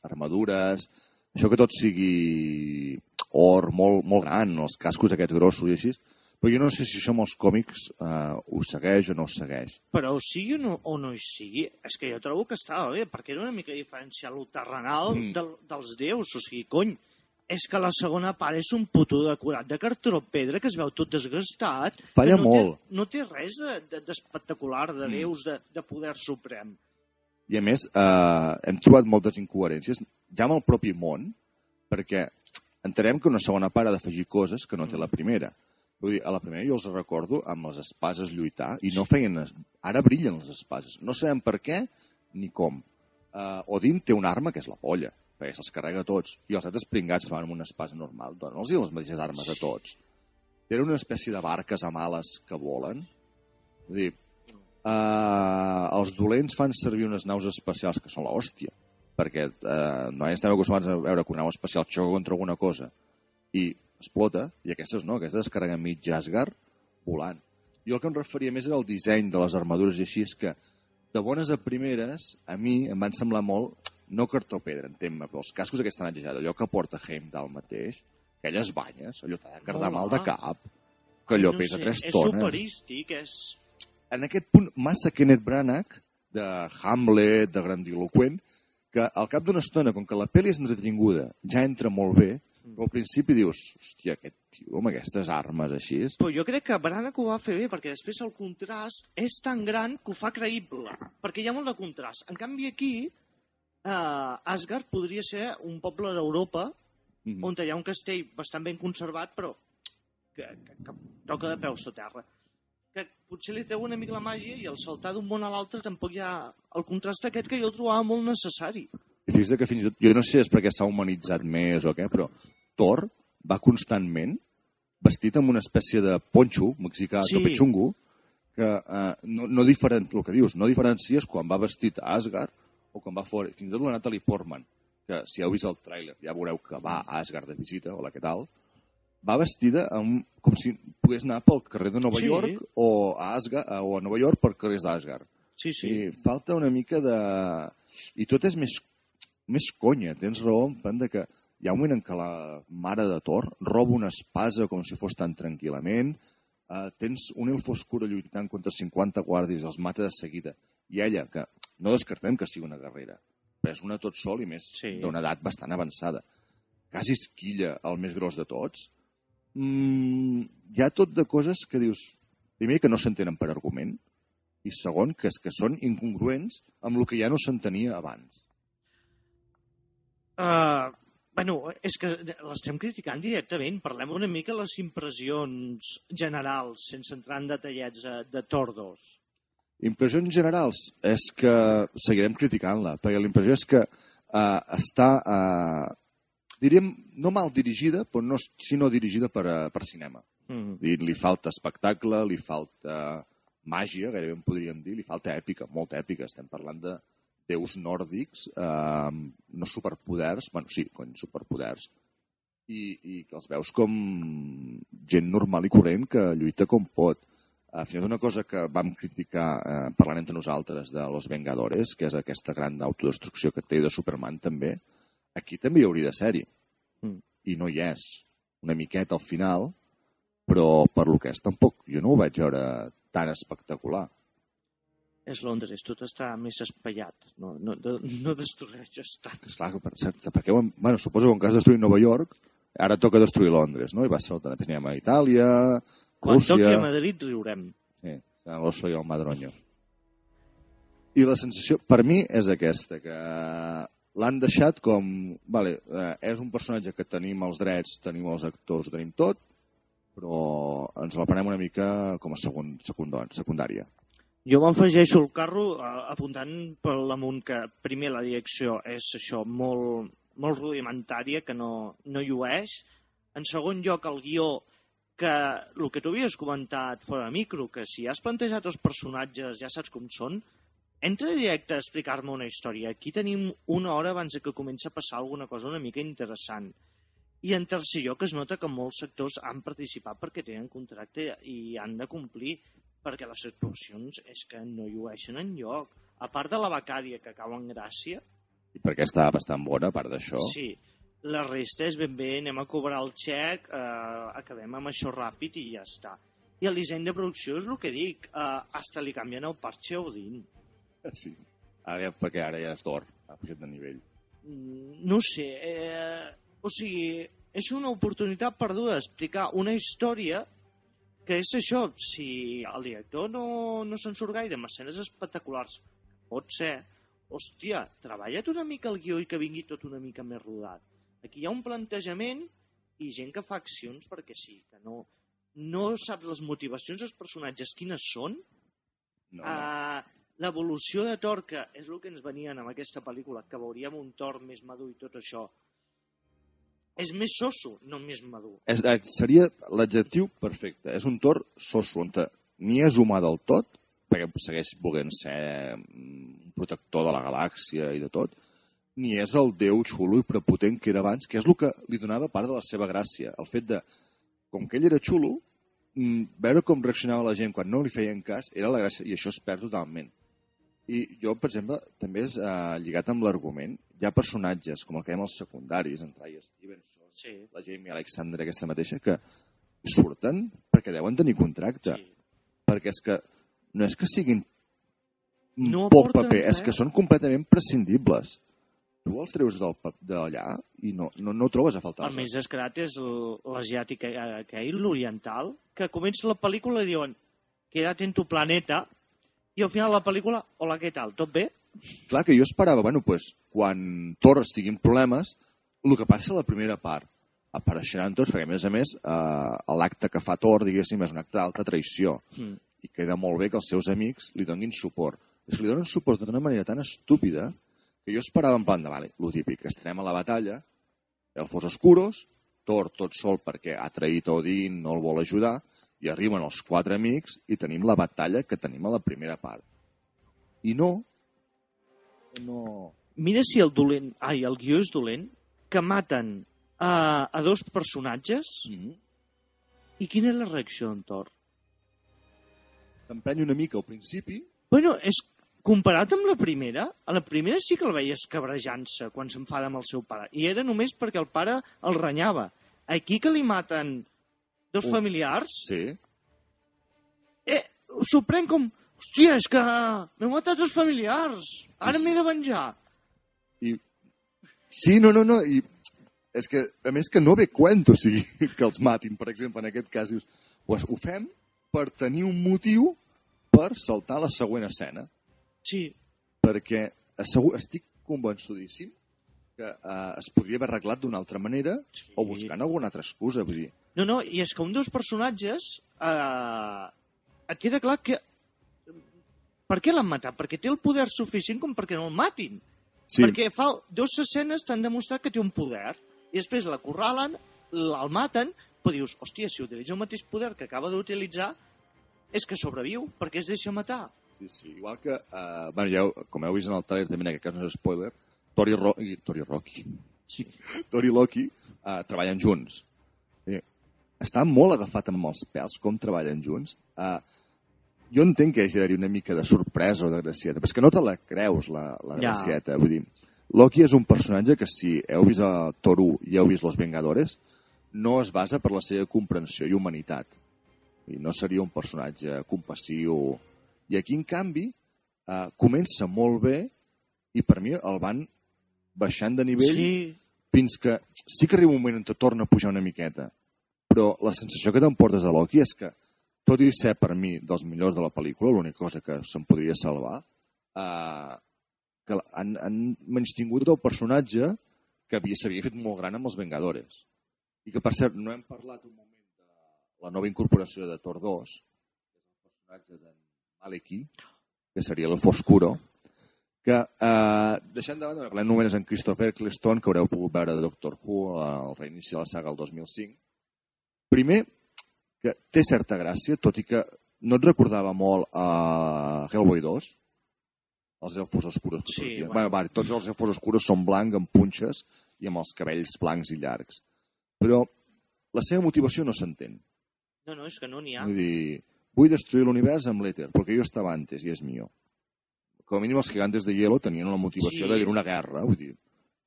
armadures, això que tot sigui or molt, molt gran, els cascos aquests grossos i així, Però jo no sé si això amb els còmics eh, ho segueix o no ho segueix. Però o sigui o no, o no hi sigui, és que jo trobo que estava bé, perquè era una mica diferenciar lo terrenal Mm. del, dels déus, o sigui, cony, és que la segona part és un puto decorat de cartró pedra que es veu tot desgastat. Falla no molt. Té, no té res de- de- d'espectacular, de, de Mm. déus, de, de poder suprem. I a més, eh, hem trobat moltes incoherències, ja amb el propi món, perquè entenem que una segona part ha d'afegir coses que no té la primera. Vull dir, a la primera jo els recordo amb les espases lluitar i no feien... es- Ara brillen les espases. No sabem per què ni com. Uh, Odin té una arma que és la polla, perquè se'ls carrega a tots. I els altres pringats fan amb una espasa normal. Dona'ls les mateixes armes a tots. Tenen una espècie de barques amb ales que volen. Vull dir, uh, els dolents fan servir unes naus espacials que són l'hòstia, perquè uh, no estem acostumats a veure que una nau espacial xoca contra alguna cosa i explota, i aquestes no, aquestes es carreguen mig Asgard volant. Jo el que em referia més era el disseny de les armadures i així és que de bones a primeres, a mi em van semblar molt, no cartó pedra, entén-me, però els cascos aquests tan exagerats, allò que porta Heimdall mateix, aquelles banyes, allò t'ha de cardar mal de cap, que allò no pesa sé, 3 és tones. superístic, és... en aquest punt massa Kenneth Branagh, de Hamlet, de grandiloquent, que al cap d'una estona, com que la pel·li és entretinguda, ja entra molt bé, però al principi dius, hòstia, aquest tio amb aquestes armes així... Però jo crec que Branagh ho va fer bé, perquè després el contrast és tan gran que ho fa creïble, perquè hi ha molt de contrast. En canvi, aquí, eh, Asgard podria ser un poble d'Europa Mm on hi ha un castell bastant ben conservat, però que, que, que toca de peus a terra. Que potser li treu una mica la màgia i al saltar d'un món a l'altre tampoc hi ha el contrast aquest que jo el trobava molt necessari. Fixa't que fins i tot, jo no sé si és perquè s'ha humanitzat més o què, però Thor va constantment vestit amb una espècie de ponxo mexicà sí. tope xungo, que eh, no, no diferent, el que dius, no diferencies quan va vestit a Asgard o quan va fora. Fins i tot la Natalie Portman, que si heu vist el tràiler ja veureu que va a Asgard de visita, hola, què tal? Va vestida amb, com si pogués anar pel carrer de Nova Sí. York o a, Asgard, o a Nova York per carrers d'Asgard. Sí, sí. Sí, falta una mica de... I tot és més, més conya, tens raó, en plan de que hi ha un moment en què la mare de Thor roba una espasa com si fos tan tranquil·lament, uh, tens un elf oscuro lluitant contra 50 guàrdies, els mata de seguida, i ella, que no descartem que sigui una guerrera, però és una tot sol i més Sí. d'una edat bastant avançada. Quasi esquilla el més gros de tots. Mm, hi ha tot de coses que dius, primer, que no s'entenen per argument, i segon, que, és que són incongruents amb el que ja no s'entenia abans. Uh, bueno, és que l'estem criticant directament. Parlem una mica de les impressions generals, sense entrar en detallets de, de Thor 2. Impressions generals és que seguirem criticant-la, perquè la impressió és que uh, està, uh, diríem, no mal dirigida, però no, sinó dirigida per, uh, per cinema. Mm. Li, li falta espectacle, li falta màgia, gairebé en podríem dir, li falta èpica, molta èpica. Estem parlant de déus nòrdics, eh, no superpoders, bueno, sí, cony, superpoders, i, i que els veus com gent normal i corrent que lluita com pot. Uh, fins i tot una cosa que vam criticar eh, parlant entre nosaltres de Los Vengadores, que és aquesta gran autodestrucció que té de Superman també, aquí també hi hauria de ser-hi. Mm. I no hi és. Una miqueta al final, però per lo que és tampoc jo no ho vaig veure tan espectacular. És Londres, tot està més espaiat. No, no, no, no destrueixes tant. Esclar, per cert, perquè, bueno, suposo que en cas de destruir Nova York, ara toca destruir Londres, no? I va ser després anirem a Itàlia, Quan Rússia... toqui a Madrid riurem. Sí, l'oso i el madroño. I la sensació, per mi, és aquesta, que l'han deixat com... Vale, eh, és un personatge que tenim els drets, tenim els actors, tenim tot, però ens la prenem una mica com a segon, secundà- secundària. Jo m'afegeixo al carro eh, apuntant per l'amunt que primer la direcció és això molt, molt rudimentària, que no, no llueix. En segon lloc, el guió, que el que tu havies comentat fora de micro, que si has plantejat els personatges ja saps com són, entra directe a explicar-me una història. Aquí tenim una hora abans de que comenci a passar alguna cosa una mica interessant. I en tercer lloc es nota que molts sectors han participat perquè tenen contracte i han de complir perquè les actuacions és que no llueixen en lloc. A part de la becària que cau en gràcia, I perquè està bastant bona, a part d'això. sí, La resta és ben bé, anem a cobrar el xec, eh, acabem amb això ràpid i ja està. I el disseny de producció és el que dic, eh, hasta li canvien el parche a Odin. Sí. Ara, perquè ara ja és d'or, ha pujat de nivell. Mm, No sé, eh, o sigui, és una oportunitat perduda d'explicar una història que és això, si el director no, no se'n surt gaire amb escenes espectaculars, pot ser, hòstia, treballa't una mica el guió i que vingui tot una mica més rodat. Aquí hi ha un plantejament i gent que fa accions perquè sí, que no, no saps les motivacions dels personatges quines són, No, no. Uh, L'evolució de Thor, que és el que ens venien amb aquesta pel·lícula, que veuríem un Thor més madur i tot això, és més soso, no més madur. És, eh, seria l'adjectiu perfecte. És un tor soso, on ni és humà del tot, perquè segueix volent ser mm, un protector de la galàxia i de tot, ni és el déu xulo i prepotent que era abans, que és el que li donava part de la seva gràcia. El fet de, com que ell era xulo, mm, veure com reaccionava la gent quan no li feien cas era la gràcia, i això es perd totalment. I jo, per exemple, també és eh, lligat amb l'argument. Hi ha personatges, com el que dèiem els secundaris, en Ray Stevenson, Sí, la Jamie Alexander aquesta mateixa, que surten perquè deuen tenir contracte. sí. Perquè és que no és que siguin No poc paper, res. és que són completament prescindibles. Tu els treus d'allà i no, no, no trobes a faltar. El més descarat és l'asiàtic eh, aquell, l'oriental, que comença la pel·lícula i diuen queda't en tu planeta, i al final la pel·lícula, hola, què tal, tot bé? Clar que jo esperava, bueno, pues, quan Thor estigui en problemes, el que passa a la primera part, apareixeran tots, perquè a més a més eh, l'acte que fa Thor, diguéssim, és un acte d'alta traïció. Mm. i queda molt bé que els seus amics li donin suport. És que li donen suport d'una manera tan estúpida que jo esperava en plan de, vale, lo típic, estarem a la batalla, elfos oscuros, Thor tot sol perquè ha traït Odin, no el vol ajudar, i arriben els quatre amics i tenim la batalla que tenim a la primera part. I no, no... Mira si el dolent, ai, el guió és dolent, que maten a, a dos personatges, Mm -hmm. i quina és la reacció d'en Thor? S'emprenya una mica al principi, Bueno, és comparat amb la primera, a la primera sí que el veies cabrejant-se quan s'enfada amb el seu pare. I era només perquè el pare el renyava. Aquí que li maten dos Un- familiars, sí, eh, s'ho pren com... Hòstia, és que m'he matat dos familiars. Ara Sí, sí. m'he de venjar. i... Sí, no, no, no, i és que, a més, que no ve cuento, o sigui, [LAUGHS] que els matin, per exemple, en aquest cas, dius, ho fem per tenir un motiu per saltar la següent escena, Sí, perquè assegur, estic convençudíssim que eh, es podria haver arreglat d'una altra manera Sí. o buscant alguna altra excusa, vull dir, No, no, i és que un dels personatges eh, et queda clar que per què l'han matat? Perquè té el poder suficient com perquè no el matin. sí, Perquè fa dues escenes t'han demostrat que té un poder i després la corralen, el maten, però dius, hòstia, si utilitza el mateix poder que acaba d'utilitzar és que sobreviu, perquè es deixa matar. Sí, sí, igual que, eh, bueno, ja, com heu vist en el trailer, també en aquest cas no és spoiler, Tori, Ro i, Tori Rocky, Sí. Tori i Loki eh, treballen junts. Sí. Està molt agafat amb els pèls com treballen junts. Eh, jo entenc que hagi d'haver una mica de sorpresa o de gracieta, però és que no te la creus, la, la Ja. gracieta. Vull dir, Loki és un personatge que si heu vist a Thor 1 i heu vist Los Vengadores, no es basa per la seva comprensió i humanitat. I no seria un personatge compassiu. I aquí, en canvi, eh, comença molt bé i per mi el van baixant de nivell Sí, fins que sí que arriba un moment on te torna a pujar una miqueta, però la sensació que t'emportes de Loki és que, tot i ser per mi dels millors de la pel·lícula, l'única cosa que se'n podria salvar, eh, que han, han menystingut el personatge que havia- s'havia fet molt gran amb els Vengadores. I que, per cert, no hem parlat un moment de la nova incorporació de Thor 2, que és el personatge d'en Maleki, que seria el Foscuro, que, eh, deixant de banda, parlem només en Christopher Eccleston, que haureu pogut veure de Doctor Who al reinici de la saga el 2005. Primer, que té certa gràcia, tot i que no et recordava molt a Hellboy 2, els elfos oscuros. Que Sí, sortien. bueno. bueno, vale, tots els elfos oscuros són blancs, amb punxes i amb els cabells blancs i llargs. Però la seva motivació no s'entén. no, no, és que no n'hi ha. Vull dir, vull destruir l'univers amb l'Ether, perquè jo estava antes i és mío. Com a mínim els gigantes de hielo tenien una motivació Sí. sí. de dir una guerra, vull dir,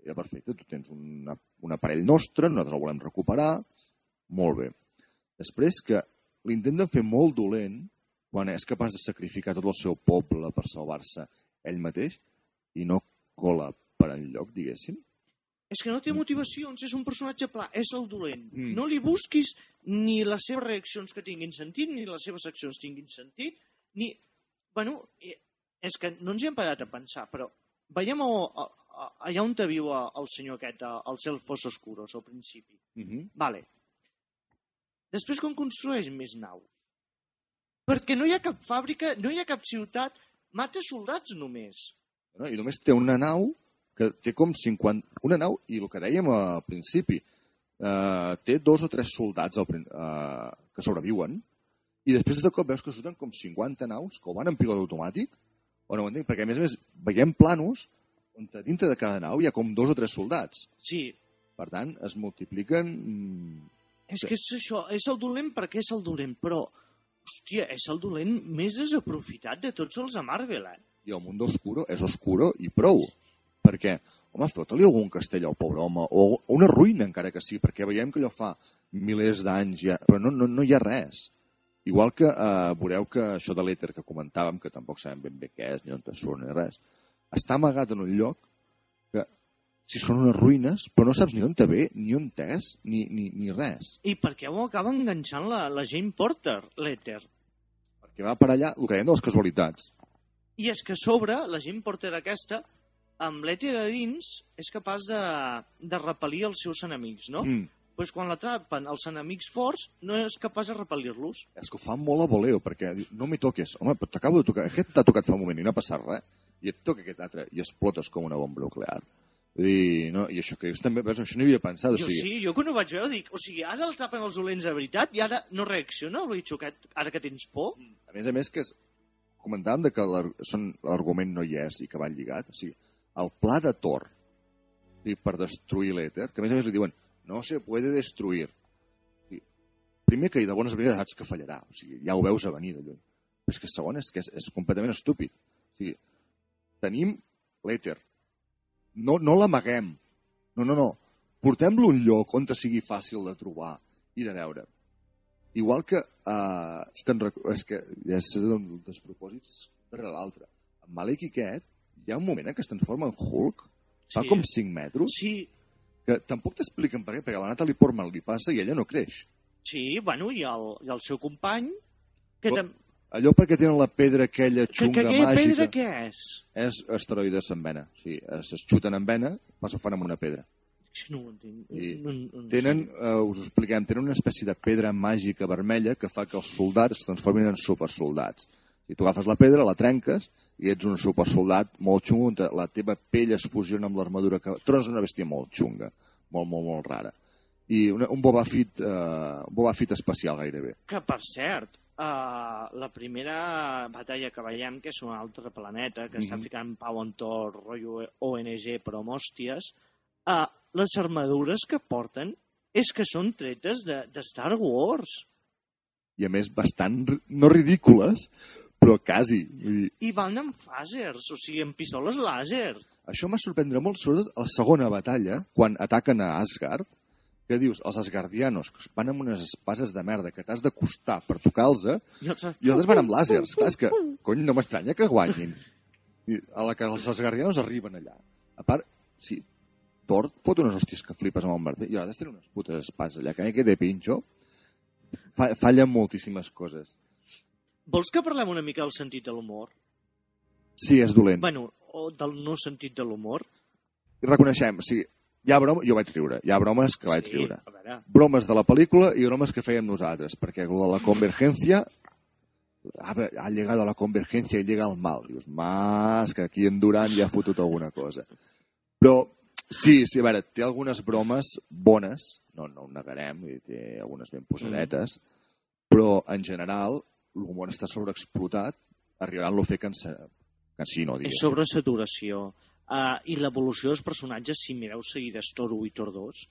Era perfecte, tu tens una, un aparell nostre, nosaltres el volem recuperar, molt bé. Després que l'intenten fer molt dolent quan és capaç de sacrificar tot el seu poble per salvar-se ell mateix i no cola per enlloc, diguéssim. És que no té motivacions, és un personatge pla, és el dolent. Mm. No li busquis ni les seves reaccions que tinguin sentit, ni les seves accions tinguin sentit, ni... Bueno, és que no ens hi hem parat a pensar, però veiem a, a, a, allà on te viu el senyor aquest, a- als elfos oscuros, al principi. Uh -huh. Vale. Després com construeix més naus? Perquè no hi ha cap fàbrica, no hi ha cap ciutat, mata soldats només. no? I només té una nau que té com 50... Una nau, i el que dèiem al principi, eh, té dos o tres soldats al, eh, que sobreviuen, i després de cop veus que surten com 50 naus que o van en pilot automàtic, o no ho entenc, perquè a més a més veiem planos on dintre de cada nau hi ha com dos o tres soldats. Sí, Per tant, es multipliquen... mm, és Sí. que és això, és el dolent perquè és el dolent, però, hòstia, és el dolent més desaprofitat de tots els a Marvel, eh? I el mundo oscuro és oscuro i prou. Perquè, home, fota-li algun castell al pobre home, o o una ruïna encara que sí, perquè veiem que allò fa milers d'anys ja, però no, no, no hi ha res. Igual que eh, veureu que això de l'èter que comentàvem, que tampoc sabem ben bé què és, ni on te surt, ni res, està amagat en un lloc que si són unes ruïnes, però no saps ni on te ve, ni on és, ni, ni, ni res. I per què ho acaba enganxant la, la Jane Porter, l'Ether? Perquè va per allà, el que dèiem de les casualitats. I és que a sobre, la Jane Porter aquesta, amb l'Ether a dins, és capaç de, de repel·lir els seus enemics, no? Mm. pues quan l'atrapen els enemics forts, no és capaç de repel·lir-los. És que ho fa molt a voleo, perquè diu, no me toques. Home, però t'acabo de tocar. Aquest t'ha tocat fa un moment i no ha passat res. I et toca aquest altre i explotes com una bomba nuclear. Dir, no, I això que dius també, veus, això no hi havia pensat. O Jo sigui, sí, jo quan ho vaig veure dic, o sigui, ara l'atrapen els dolents de veritat i ara no reacciona el bitxo aquest, ara que tens por? A més a més, que és, comentàvem de que l'argument no hi és i que va lligat. O sigui, el pla de Thor sigui, per destruir l'èter, que a més a més li diuen no se puede destruir. Sigui, primer que de bones maneres saps que fallarà. O sigui, ja ho veus a venir de lluny. Però és que segon és que és, és completament estúpid. O sigui, tenim l'èter. No, no l'amaguem. No, no, no. Portem-lo un lloc on sigui fàcil de trobar i de veure. Igual que, rec- és que és un dels propòsits darrere l'altre. En Malek i aquest, hi ha un moment en què es transforma en Hulk, fa Sí. com 5 metres, Sí, que tampoc t'expliquen per què, perquè a la Natalie Portman li passa i ella no creix. sí, bueno, i el, i el seu company, que, Però- tam... Allò perquè tenen la pedra aquella que, xunga que aquella màgica pedra què és? és asteroides en vena. O sigui, es, es xuten en vena, però s'ho fan amb una pedra. Sí, no ho entenc. I no, no, no Tenen, eh, us ho expliquem, tenen una espècie de pedra màgica vermella que fa que els soldats es transformin en supersoldats. Si tu agafes la pedra, la trenques i ets un supersoldat molt xungo, on la teva pell es fusiona amb l'armadura que... Eres una bèstia molt xunga, molt, molt, molt rara. I una, un Boba Fett, un Boba Fett especial gairebé. Que, per cert, uh, la primera batalla que veiem, que és un altre planeta, que està Mhm. ficant pau en tot, rotllo ONG, però amb hòsties, uh, les armadures que porten és que són tretes de, de Star Wars. I a més, bastant, no ridícules, però quasi. Vull dir, I van amb fàsers, o sigui, amb pistoles làser. Això m'ha sorprendre molt, sobretot a la segona batalla, quan ataquen a Asgard, que dius, els asgardianos, que van amb unes espases de merda que t'has d'acostar per tocar-los, eh? I els... i altres van amb làsers. Clar, és que, [LAUGHS] cony, no m'estranya que guanyin. I a la que els asgardianos arriben allà. A part, sí, Thor fot unes hòsties que flipes amb el martell, i altres tenen unes putes espases allà, que que de pinxo, fa, fallen moltíssimes coses. Vols que parlem una mica del sentit de l'humor? Sí, és dolent. Bueno, o del no sentit de l'humor? Reconeixem, sigui, hi ha bromes, jo vaig riure, hi ha bromes que vaig sí, riure. bromes de la pel·lícula i bromes que fèiem nosaltres, perquè lo de la convergència ha, ha llegado a la convergència i llega al mal. Dius, mas, que aquí en Duran ja ha fotut alguna cosa. Però, sí, sí, a veure, té algunes bromes bones, no, no ho negarem, té algunes ben posadetes, però, en general, l'humor està sobreexplotat, arribant-lo a fer cansa... cansino, és diguéssim. sobre saturació. Uh, I l'evolució dels personatges, si mireu seguides Thor 1 i Thor 2,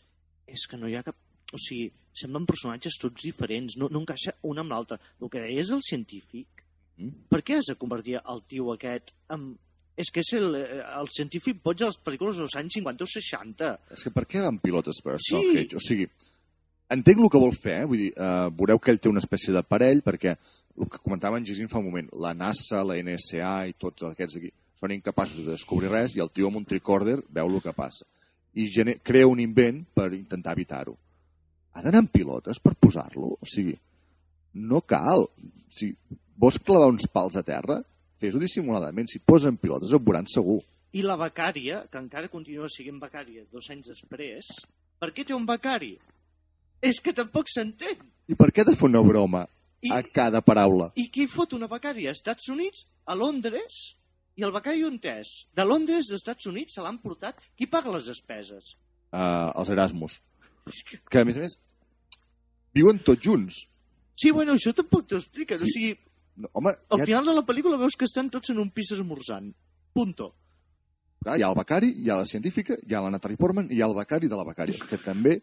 és que no hi ha cap... O sigui, semblen personatges tots diferents, no, no encaixa un amb l'altre. El que deia és el científic. Mm. Per què has de convertir el tio aquest en, És que és el, eh, el científic boig de les pel·lícules dels anys 50 o 60. És que per què van pilotes per Sí. Stargate? O sigui, entenc el que vol fer, eh? vull dir, uh, veureu que ell té una espècie d'aparell, perquè el que comentava en Gisin fa un moment, la NASA, la NSA i tots aquests aquí són incapaços de descobrir res i el tio amb un tricorder veu el que passa. I crea un invent per intentar evitar-ho. Ha d'anar amb pilotes per posar-lo? O sigui, no cal. Sigui, vols clavar uns pals a terra? Fes-ho dissimuladament. Si posen pilotes, et veuran segur. I la becària, que encara continua sent becària dos anys després, per què té un becari? És que tampoc s'entén. I per què ha de fer una broma I, a cada paraula? I qui fot una becària? A Estats Units? A Londres? I el becari on és? De Londres, als Estats Units, se l'han portat. Qui paga les despeses? Uh, els Erasmus. És que... Que, a més a més, viuen tots junts. Sí, bueno, això tampoc t'ho expliquen. Sí. O sigui, No, home, al ja, final de la pel·lícula veus que estan tots en un pis esmorzant. Punto. clar, hi ha el becari, hi ha la científica, hi ha la Natalie Portman i hi ha el becari de la becària, que també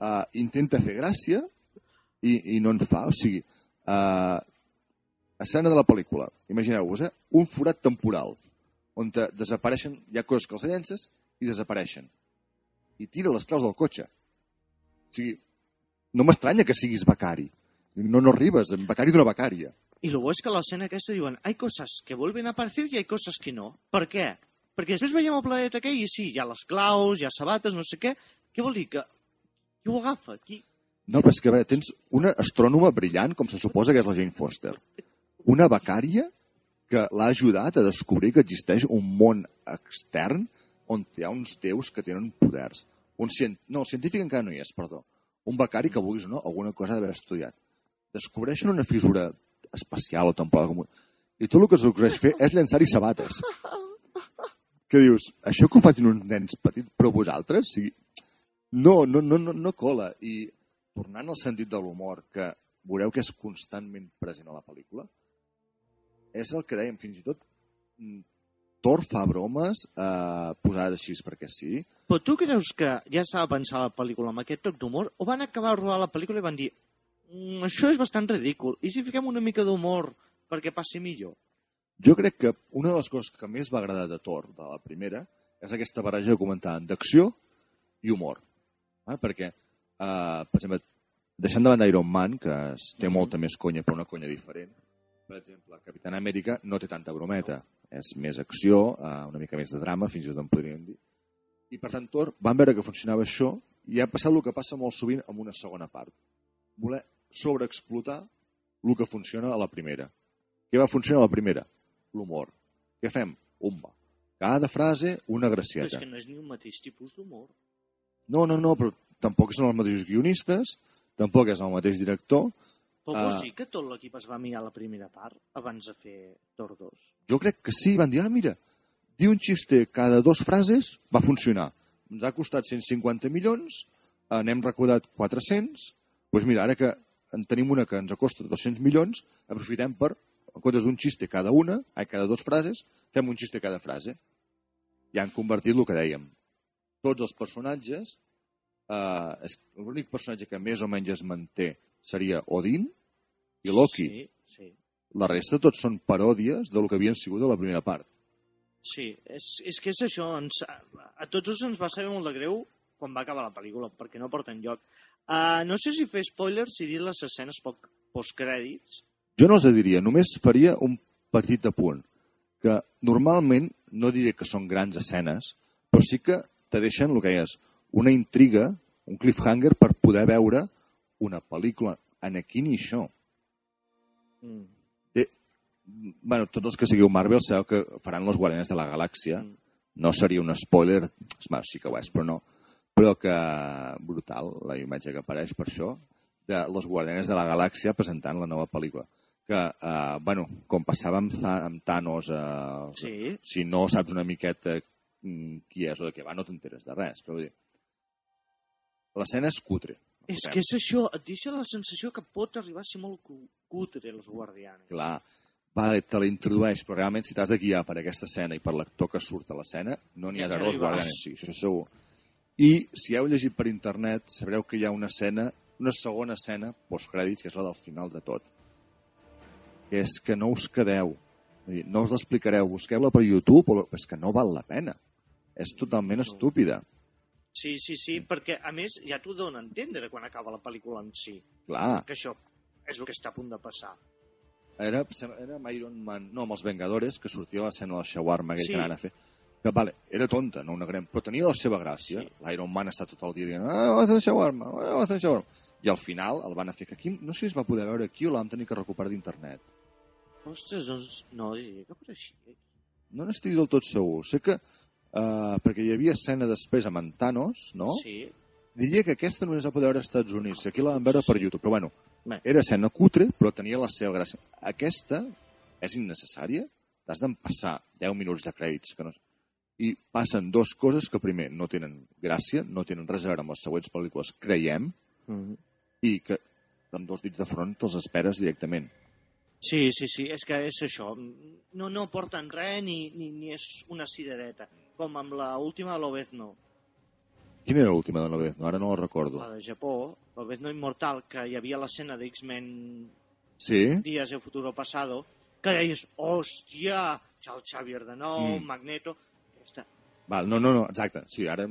uh, intenta fer gràcia i, i no en fa. O sigui, uh, escena de la pel·lícula, imagineu-vos, eh? un forat temporal, on te desapareixen, hi ha coses que els llences i desapareixen. I tira les claus del cotxe. O sigui, no m'estranya que siguis becari. No, no arribes, en becari d'una becària. Y luego es que a la escena aquesta diuen hay cosas que vuelven a aparecer y hay cosas que no. Per què? Perquè després veiem el planeta aquell i sí, hi ha les claus, hi ha sabates, no sé què. Què vol dir? Que qui ho agafa? Qui... No, però és que a veure, tens una astrònoma brillant, com se suposa que és la Jane Foster. Una becària que l'ha ajudat a descobrir que existeix un món extern on hi ha uns déus que tenen poders. Un cient... No, el científic encara no hi és, perdó. Un becari que vulguis o no, alguna cosa ha d'haver estudiat. Descobreixen una fissura espacial o temporal com... I tot el que s'aconsegueix fer és llançar-hi sabates. [LAUGHS] Que dius, això que ho facin uns nens petits, però vosaltres? O sigui, no, no, no, no, no cola. I tornant al sentit de l'humor, que veureu que és constantment present a la pel·lícula, és el que dèiem fins i tot mm, Thor fa bromes eh, posades així perquè sí. Però tu creus que ja de pensar la pel·lícula amb aquest toc d'humor o van acabar de rodar la pel·lícula i van dir mm, això és bastant ridícul, i si fiquem una mica d'humor perquè passi millor? Jo crec que una de les coses que més va agradar de Thor, de la primera, és aquesta barreja que comentàvem d'acció i humor. Eh? Perquè, eh, per exemple, deixant de banda Iron Man, que es té molta més conya, però una conya diferent, per exemple, Capitán Amèrica no té tanta brometa. És més acció, eh, una mica més de drama, fins i tot en podríem dir. I per tant, Thor, van veure que funcionava això i ha passat el que passa molt sovint amb una segona part. Voler sobreexplotar el que funciona a la primera. Què va funcionar a la primera? L'humor. Què fem? Umba. Cada frase, una Però gracieta. és que no és ni un mateix tipus d'humor. No, no, no, però tampoc són els mateixos guionistes, tampoc és el mateix director. Però Ah. vols dir que tot l'equip es va mirar la primera part abans de fer Thor 2? Jo crec que sí, van dir, ah, mira, dir un xiste cada dos frases va funcionar. Ens ha costat 150 milions, n'hem recordat 400, doncs mira, ara que en tenim una que ens costa 200 milions, aprofitem per, en comptes d'un xiste cada una, ai, cada dos frases, fem un xiste cada frase. I han convertit el que dèiem. Tots els personatges, eh, l'únic personatge que més o menys es manté seria Odin i Loki. Sí, sí. La resta tots són paròdies del que havien sigut a la primera part. Sí, és, és que és això. Ens, a tots dos ens va saber molt de greu quan va acabar la pel·lícula, perquè no porta enlloc. Uh, no sé si fer spoilers i dir les escenes postcrèdits. Jo no els diria, només faria un petit apunt, que normalment no diré que són grans escenes, però sí que te deixen el que és una intriga, un cliffhanger per poder veure una pel·lícula. En aquí ni això. Mm. bueno, tots els que seguiu Marvel sabeu que faran los Guardianes de la Galàxia. Mm. No seria un spoiler, bueno, sí que ho és, però no. Però que brutal la imatge que apareix per això, de los Guardianes de la Galàxia presentant la nova pel·lícula. Que, eh, bueno, com passava amb, amb Thanos, eh, Sí, si no saps una miqueta qui és o de què va, no t'enteres de res. Però vull dir, l'escena és cutre. és que és això, et deixa la sensació que pot arribar a ser molt cu- cutre, els guardianes. Clar, vale, te la introdueix, però realment si t'has de guiar per aquesta escena i per l'actor que surt a l'escena, no n'hi ha dos arribaràs. guardianes, sí, això segur. I si heu llegit per internet, sabreu que hi ha una escena, una segona escena, postcrèdits, que és la del final de tot. Que és que no us quedeu no us l'explicareu, busqueu-la per YouTube, o... és que no val la pena. És totalment estúpida. Sí, sí, sí, perquè a més ja t'ho dona a entendre quan acaba la pel·lícula en si, Clar, que això és el que està a punt de passar. era, era amb Iron Man, no, amb els Vengadores, que sortia a l'escena del shawarma aquell Sí. que anaven a fer. Que, vale, era tonta, no una gran, però tenia la seva gràcia. Sí. L'Iron Man està tot el dia dient, ah, vas a shawarma, ah, vas a shawarma. I al final el van a fer que aquí, no sé si es va poder veure aquí o vam tenir que recuperar d'internet. Ostres, doncs, no, diria que per així. No n'estic del tot segur. Sé que, uh, perquè hi havia escena després amb en Thanos, no? Sí, Diria que aquesta només va poder veure als Estats Units. Aquí la vam veure per YouTube, però bueno, Bé. era escena cutre, però tenia la seva gràcia. Aquesta és innecessària. T'has d'empassar 10 minuts de crèdits. Que no... I passen dues coses que, primer, no tenen gràcia, no tenen res a veure amb les següents pel·lícules, creiem, mm. i que amb dos dits de front te'ls esperes directament. Sí, sí, sí, és que és això. No, no porten res ni, ni, ni és una cirereta, com amb la última de l'Obezno, Quina era l'última de la vez? No, ara no la recordo. la de Japó, l'Obezno Immortal, que hi havia l'escena d'X-Men Sí? Días de Futuro Pasado, que deies, hòstia, Charles Xavier de nou, Mm. Magneto... Aquesta, Val, no, no, no, exacte. Sí, ara...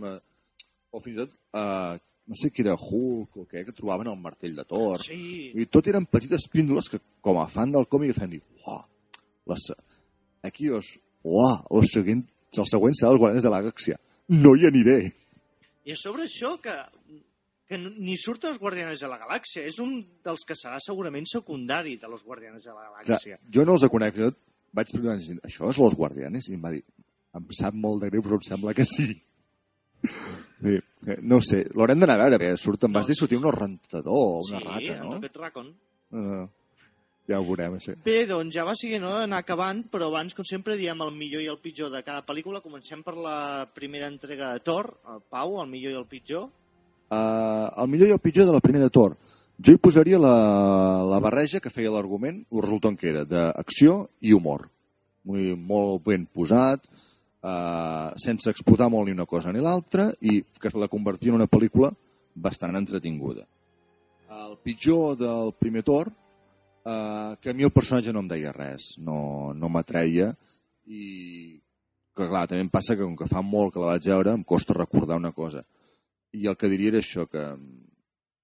O fins i tot, uh, no sé qui era Hulk o què, que trobaven el martell de Thor. sí, I tot eren petites píndoles que, com a fan del còmic, feien dir, uah, la aquí us, uah, el següent, el següent serà els Guardians de la Galàxia. No hi aniré. I a sobre això que, que ni surt els Guardianes de la Galàxia, és un dels que serà segurament secundari de los Guardianes de la Clar, Galàxia. jo no els conec, tot vaig dir, això és los Guardianes? I em va dir, em sap molt de greu, però em sembla que sí. Sí, eh, no sé, l'haurem d'anar a veure, perquè surt, em vas No, dir sortir un rentador o una sí, rata, no? aquest Racon. Uh, ja ho veurem, això. Bé, doncs ja va siguent hora d'anar acabant, però abans, com sempre, diem el millor i el pitjor de cada pel·lícula. Comencem per la primera entrega de Thor, el Pau, el millor i el pitjor. Uh, el millor i el pitjor de la primera Thor. Jo hi posaria la, la barreja que feia l'argument, el resultant que era, d'acció i humor. Muy, molt ben posat, uh, sense explotar molt ni una cosa ni l'altra, i que la convertia en una pel·lícula bastant entretinguda. El pitjor del primer Thor, uh, que a mi el personatge no em deia res, no, no m'atreia, i que clar, també em passa que com que fa molt que la vaig veure, em costa recordar una cosa. I el que diria era això, que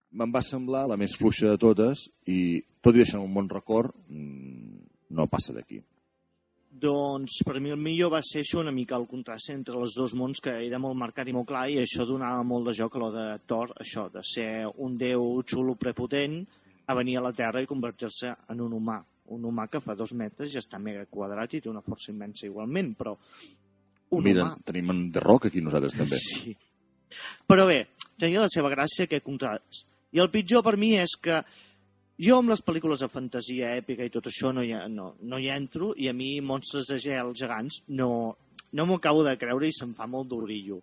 me'n va semblar la més fluixa de totes i tot i deixant un bon record, mm, no passa d'aquí. Doncs per mi el millor va ser això una mica el contrast entre els dos mons que era molt marcat i molt clar i això donava molt de joc a lo de Thor, això de ser un déu xulo prepotent a venir a la Terra i convertir-se en un humà. Un humà que fa dos metres ja està mega quadrat i té una força immensa igualment, però un Mira, humà. tenim en The Rock aquí nosaltres també. [LAUGHS] Sí. Però bé, tenia la seva gràcia aquest contrast. I el pitjor per mi és que jo amb les pel·lícules de fantasia èpica i tot això no hi, no, no hi entro i a mi monstres de gel gegants no, no m'ho acabo de creure i se'm fa molt d'orillo.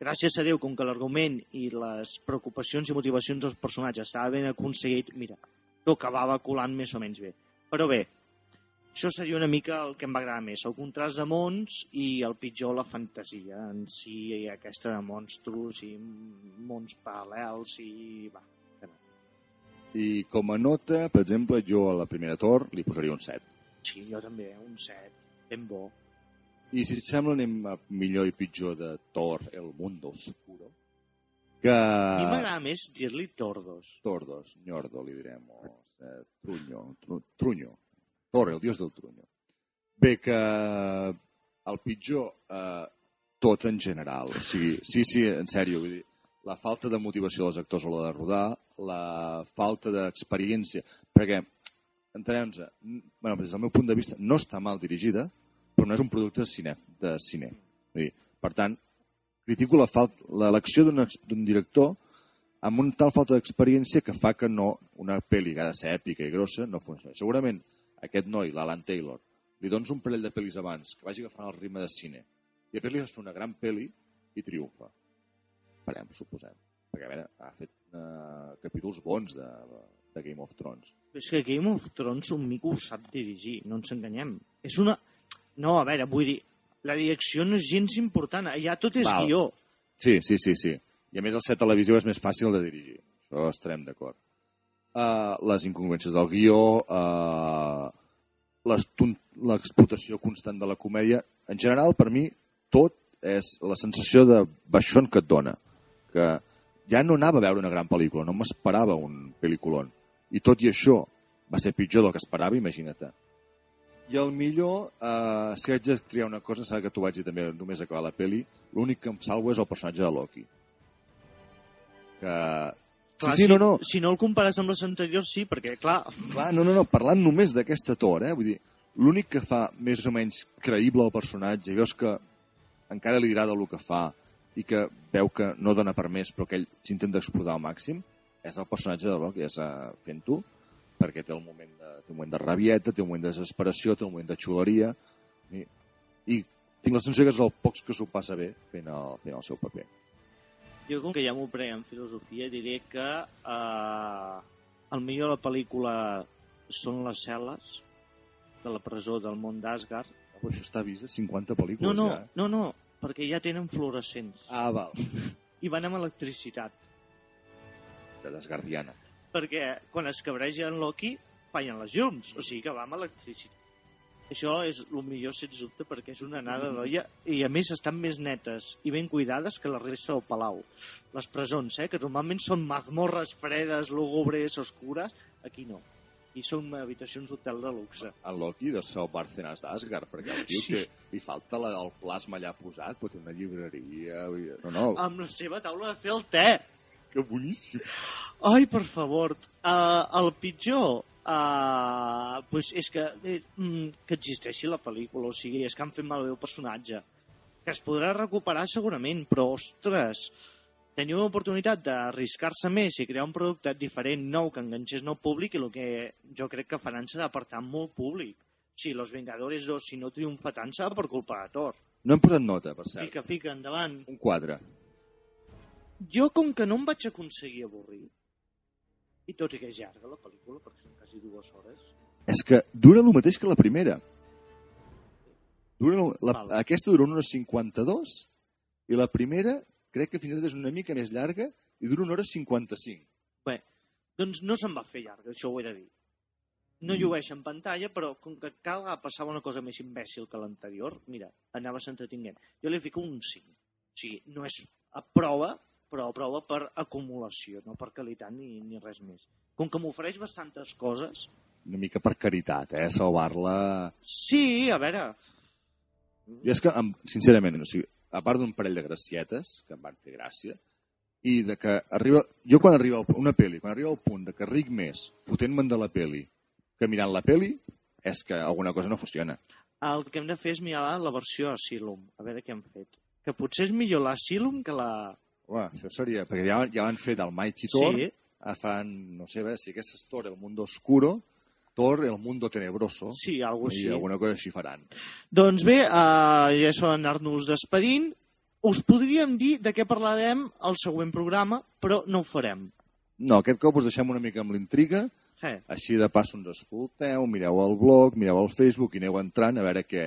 Gràcies a Déu, com que l'argument i les preocupacions i motivacions dels personatges estava ben aconseguit, mira, t'ho acabava colant més o menys bé. Però bé, això seria una mica el que em va agradar més, el contrast de mons i el pitjor la fantasia en si, i aquesta de monstros i mons paral·lels i... Va. I com a nota, per exemple, jo a la primera Thor li posaria un 7. Sí, jo també, un set, ben bo. I si et sembla anem a millor i pitjor de Thor, el mundo oscuro. Que... A mi m'agrada més dir-li tordos. Tordos, ñordo, li direm, o eh, truño, tru, truño. Thor, el dios del truño. Bé, que el pitjor, eh, tot en general. O sigui, sí, sí, en sèrio, vull dir, la falta de motivació dels actors a l'hora de rodar, la falta d'experiència, perquè, entenem-nos, bueno, des del meu punt de vista, no està mal dirigida, però no és un producte de cine. De cine. Vull dir, per tant, critico la l'elecció ex- d'un director amb una tal falta d'experiència que fa que no, una pel·li que ha de ser èpica i grossa no funcioni. Segurament aquest noi, l'Alan Taylor, li dones un parell de pel·lis abans, que vagi agafant el ritme de cine, i després li fas una gran pel·li i triomfa. Esperem, suposem. Perquè, a veure, ha fet eh, capítols bons de, de Game of Thrones. És que Game of Thrones un mico ho sap dirigir, no ens enganyem. És una... No, a veure, vull dir, la direcció no és gens important, allà tot és Val. guió. Sí, sí, sí, sí. I a més el set televisió és més fàcil de dirigir. Això estarem d'acord. Uh, les incongruències del guió, uh, l'explotació constant de la comèdia. En general, per mi, tot és la sensació de baixón que et dona. Que ja no anava a veure una gran pel·lícula, no m'esperava un pel·lículon. I tot i això va ser pitjor del que esperava, imagina't. I el millor, eh, si haig de triar una cosa, saps que t'ho vaig dir també només acabar la peli, l'únic que em salvo és el personatge de Loki. Que... Clar, sí, sí, no, no. Si, si no el compares amb les anteriors, sí, perquè, clar, Clar, no, no, no, parlant només d'aquesta tor, eh? Vull dir, l'únic que fa més o menys creïble el personatge, i veus que encara li agrada el que fa i que veu que no dona per més, però que ell s'intenta explotar al màxim, és el personatge de Loki, és uh, fent tu, perquè té el moment de, té un moment de rabieta, té un moment de desesperació, té un moment de xuleria, i, i tinc la sensació que és el pocs que s'ho passa bé fent el, fent el seu paper. jo com que ja m'ho prenc en filosofia diré que eh, el millor de la pel·lícula són les cel·les de la presó del món d'Asgard. Però això està vist a 50 pel·lícules No, no, ja. eh? no, no, perquè ja tenen fluorescents Ah, val. i van amb electricitat. De desgardiana. perquè quan es cabreja en Loki fallen les llums, o sigui que va amb electricitat. Això és el millor, sens dubte, perquè és una anada d'olla i, a més, estan més netes i ben cuidades que la resta del palau. Les presons, eh, que normalment són mazmorres fredes, lúgubres, oscures, aquí no. I són habitacions d'hotel de luxe. En Loki deu ser el Bárcenas d'Asgard, perquè el tio Sí. té, li falta la, el plasma allà posat, té una llibreria... No, no, Amb la seva taula de fer el te. que boníssim. Ai, per favor. Uh, el pitjor uh, pues és que, eh, que existeixi la pel·lícula, o sigui, és que han fet malbé el personatge. Que es podrà recuperar segurament, però, ostres, teniu l'oportunitat d'arriscar-se més i crear un producte diferent, nou, que enganxés nou públic i el que jo crec que faran serà apartar molt públic. Si Los Vengadores 2, si no triomfa tant, serà per culpa de Thor. No hem posat nota, per cert. Fica, fica, endavant. Un quadre. Jo, com que no em vaig aconseguir avorrir, i tot i que és llarga la pel·lícula, perquè són quasi dues hores, És que dura el mateix que la primera. Dura, la, Val. aquesta dura una hora 52 i la primera crec que fins i tot és una mica més llarga i dura una hora 55. bé, doncs no se'n va fer llarga, això ho he de dir. Mm. No llueix en pantalla, però com que cada vegada passava una cosa més imbècil que l'anterior, mira, anava s'entretinguent. Jo li fico un 5. O sigui, no és a prova, però a prova per acumulació, no per qualitat ni, ni res més. Com que m'ofereix bastantes coses, Una mica per caritat, eh? Salvar-la... sí, a veure, I és que, sincerament, o sigui, a part d'un parell de gracietes, que em van fer gràcia, i de que arriba... Jo quan arriba el- una pel·li, quan arriba al punt de que ric més fotent-me'n de la pel·li que mirant la pel·li, és que alguna cosa no funciona. el que hem de fer és mirar la versió Asylum, a veure què han fet. Que potser és millor l'Asylum que la... Uah, això seria... Perquè ja, ja han fet el Mighty Thor, Sí, fan, no sé, a veure, si aquesta és Thor, el mundo oscuro, Thor, el mundo tenebroso, sí, alguna i així. alguna cosa així faran. Doncs bé, uh, ja és hora d'anar-nos despedint. Us podríem dir de què parlarem al següent programa, però no ho farem. No, aquest cop us deixem una mica amb l'intriga, Eh, així de pas ens escolteu, mireu el blog, mireu el Facebook i aneu entrant a veure què,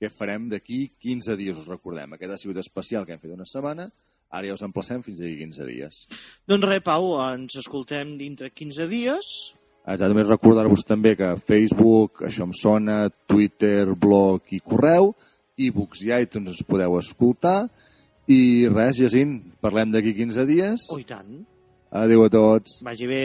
què farem d'aquí 15 dies, us recordem. Aquest ha sigut especial que hem fet una setmana, ara ja us emplacem fins d'aquí 15 dies. doncs res, Pau, ens escoltem dintre 15 dies. Exactament, recordar-vos també que Facebook, això em sona, Twitter, blog i correu, e-books i iTunes ens podeu escoltar. I res, Jacint, parlem d'aquí 15 dies. Oh, i tant. Adéu a tots. Vagi bé.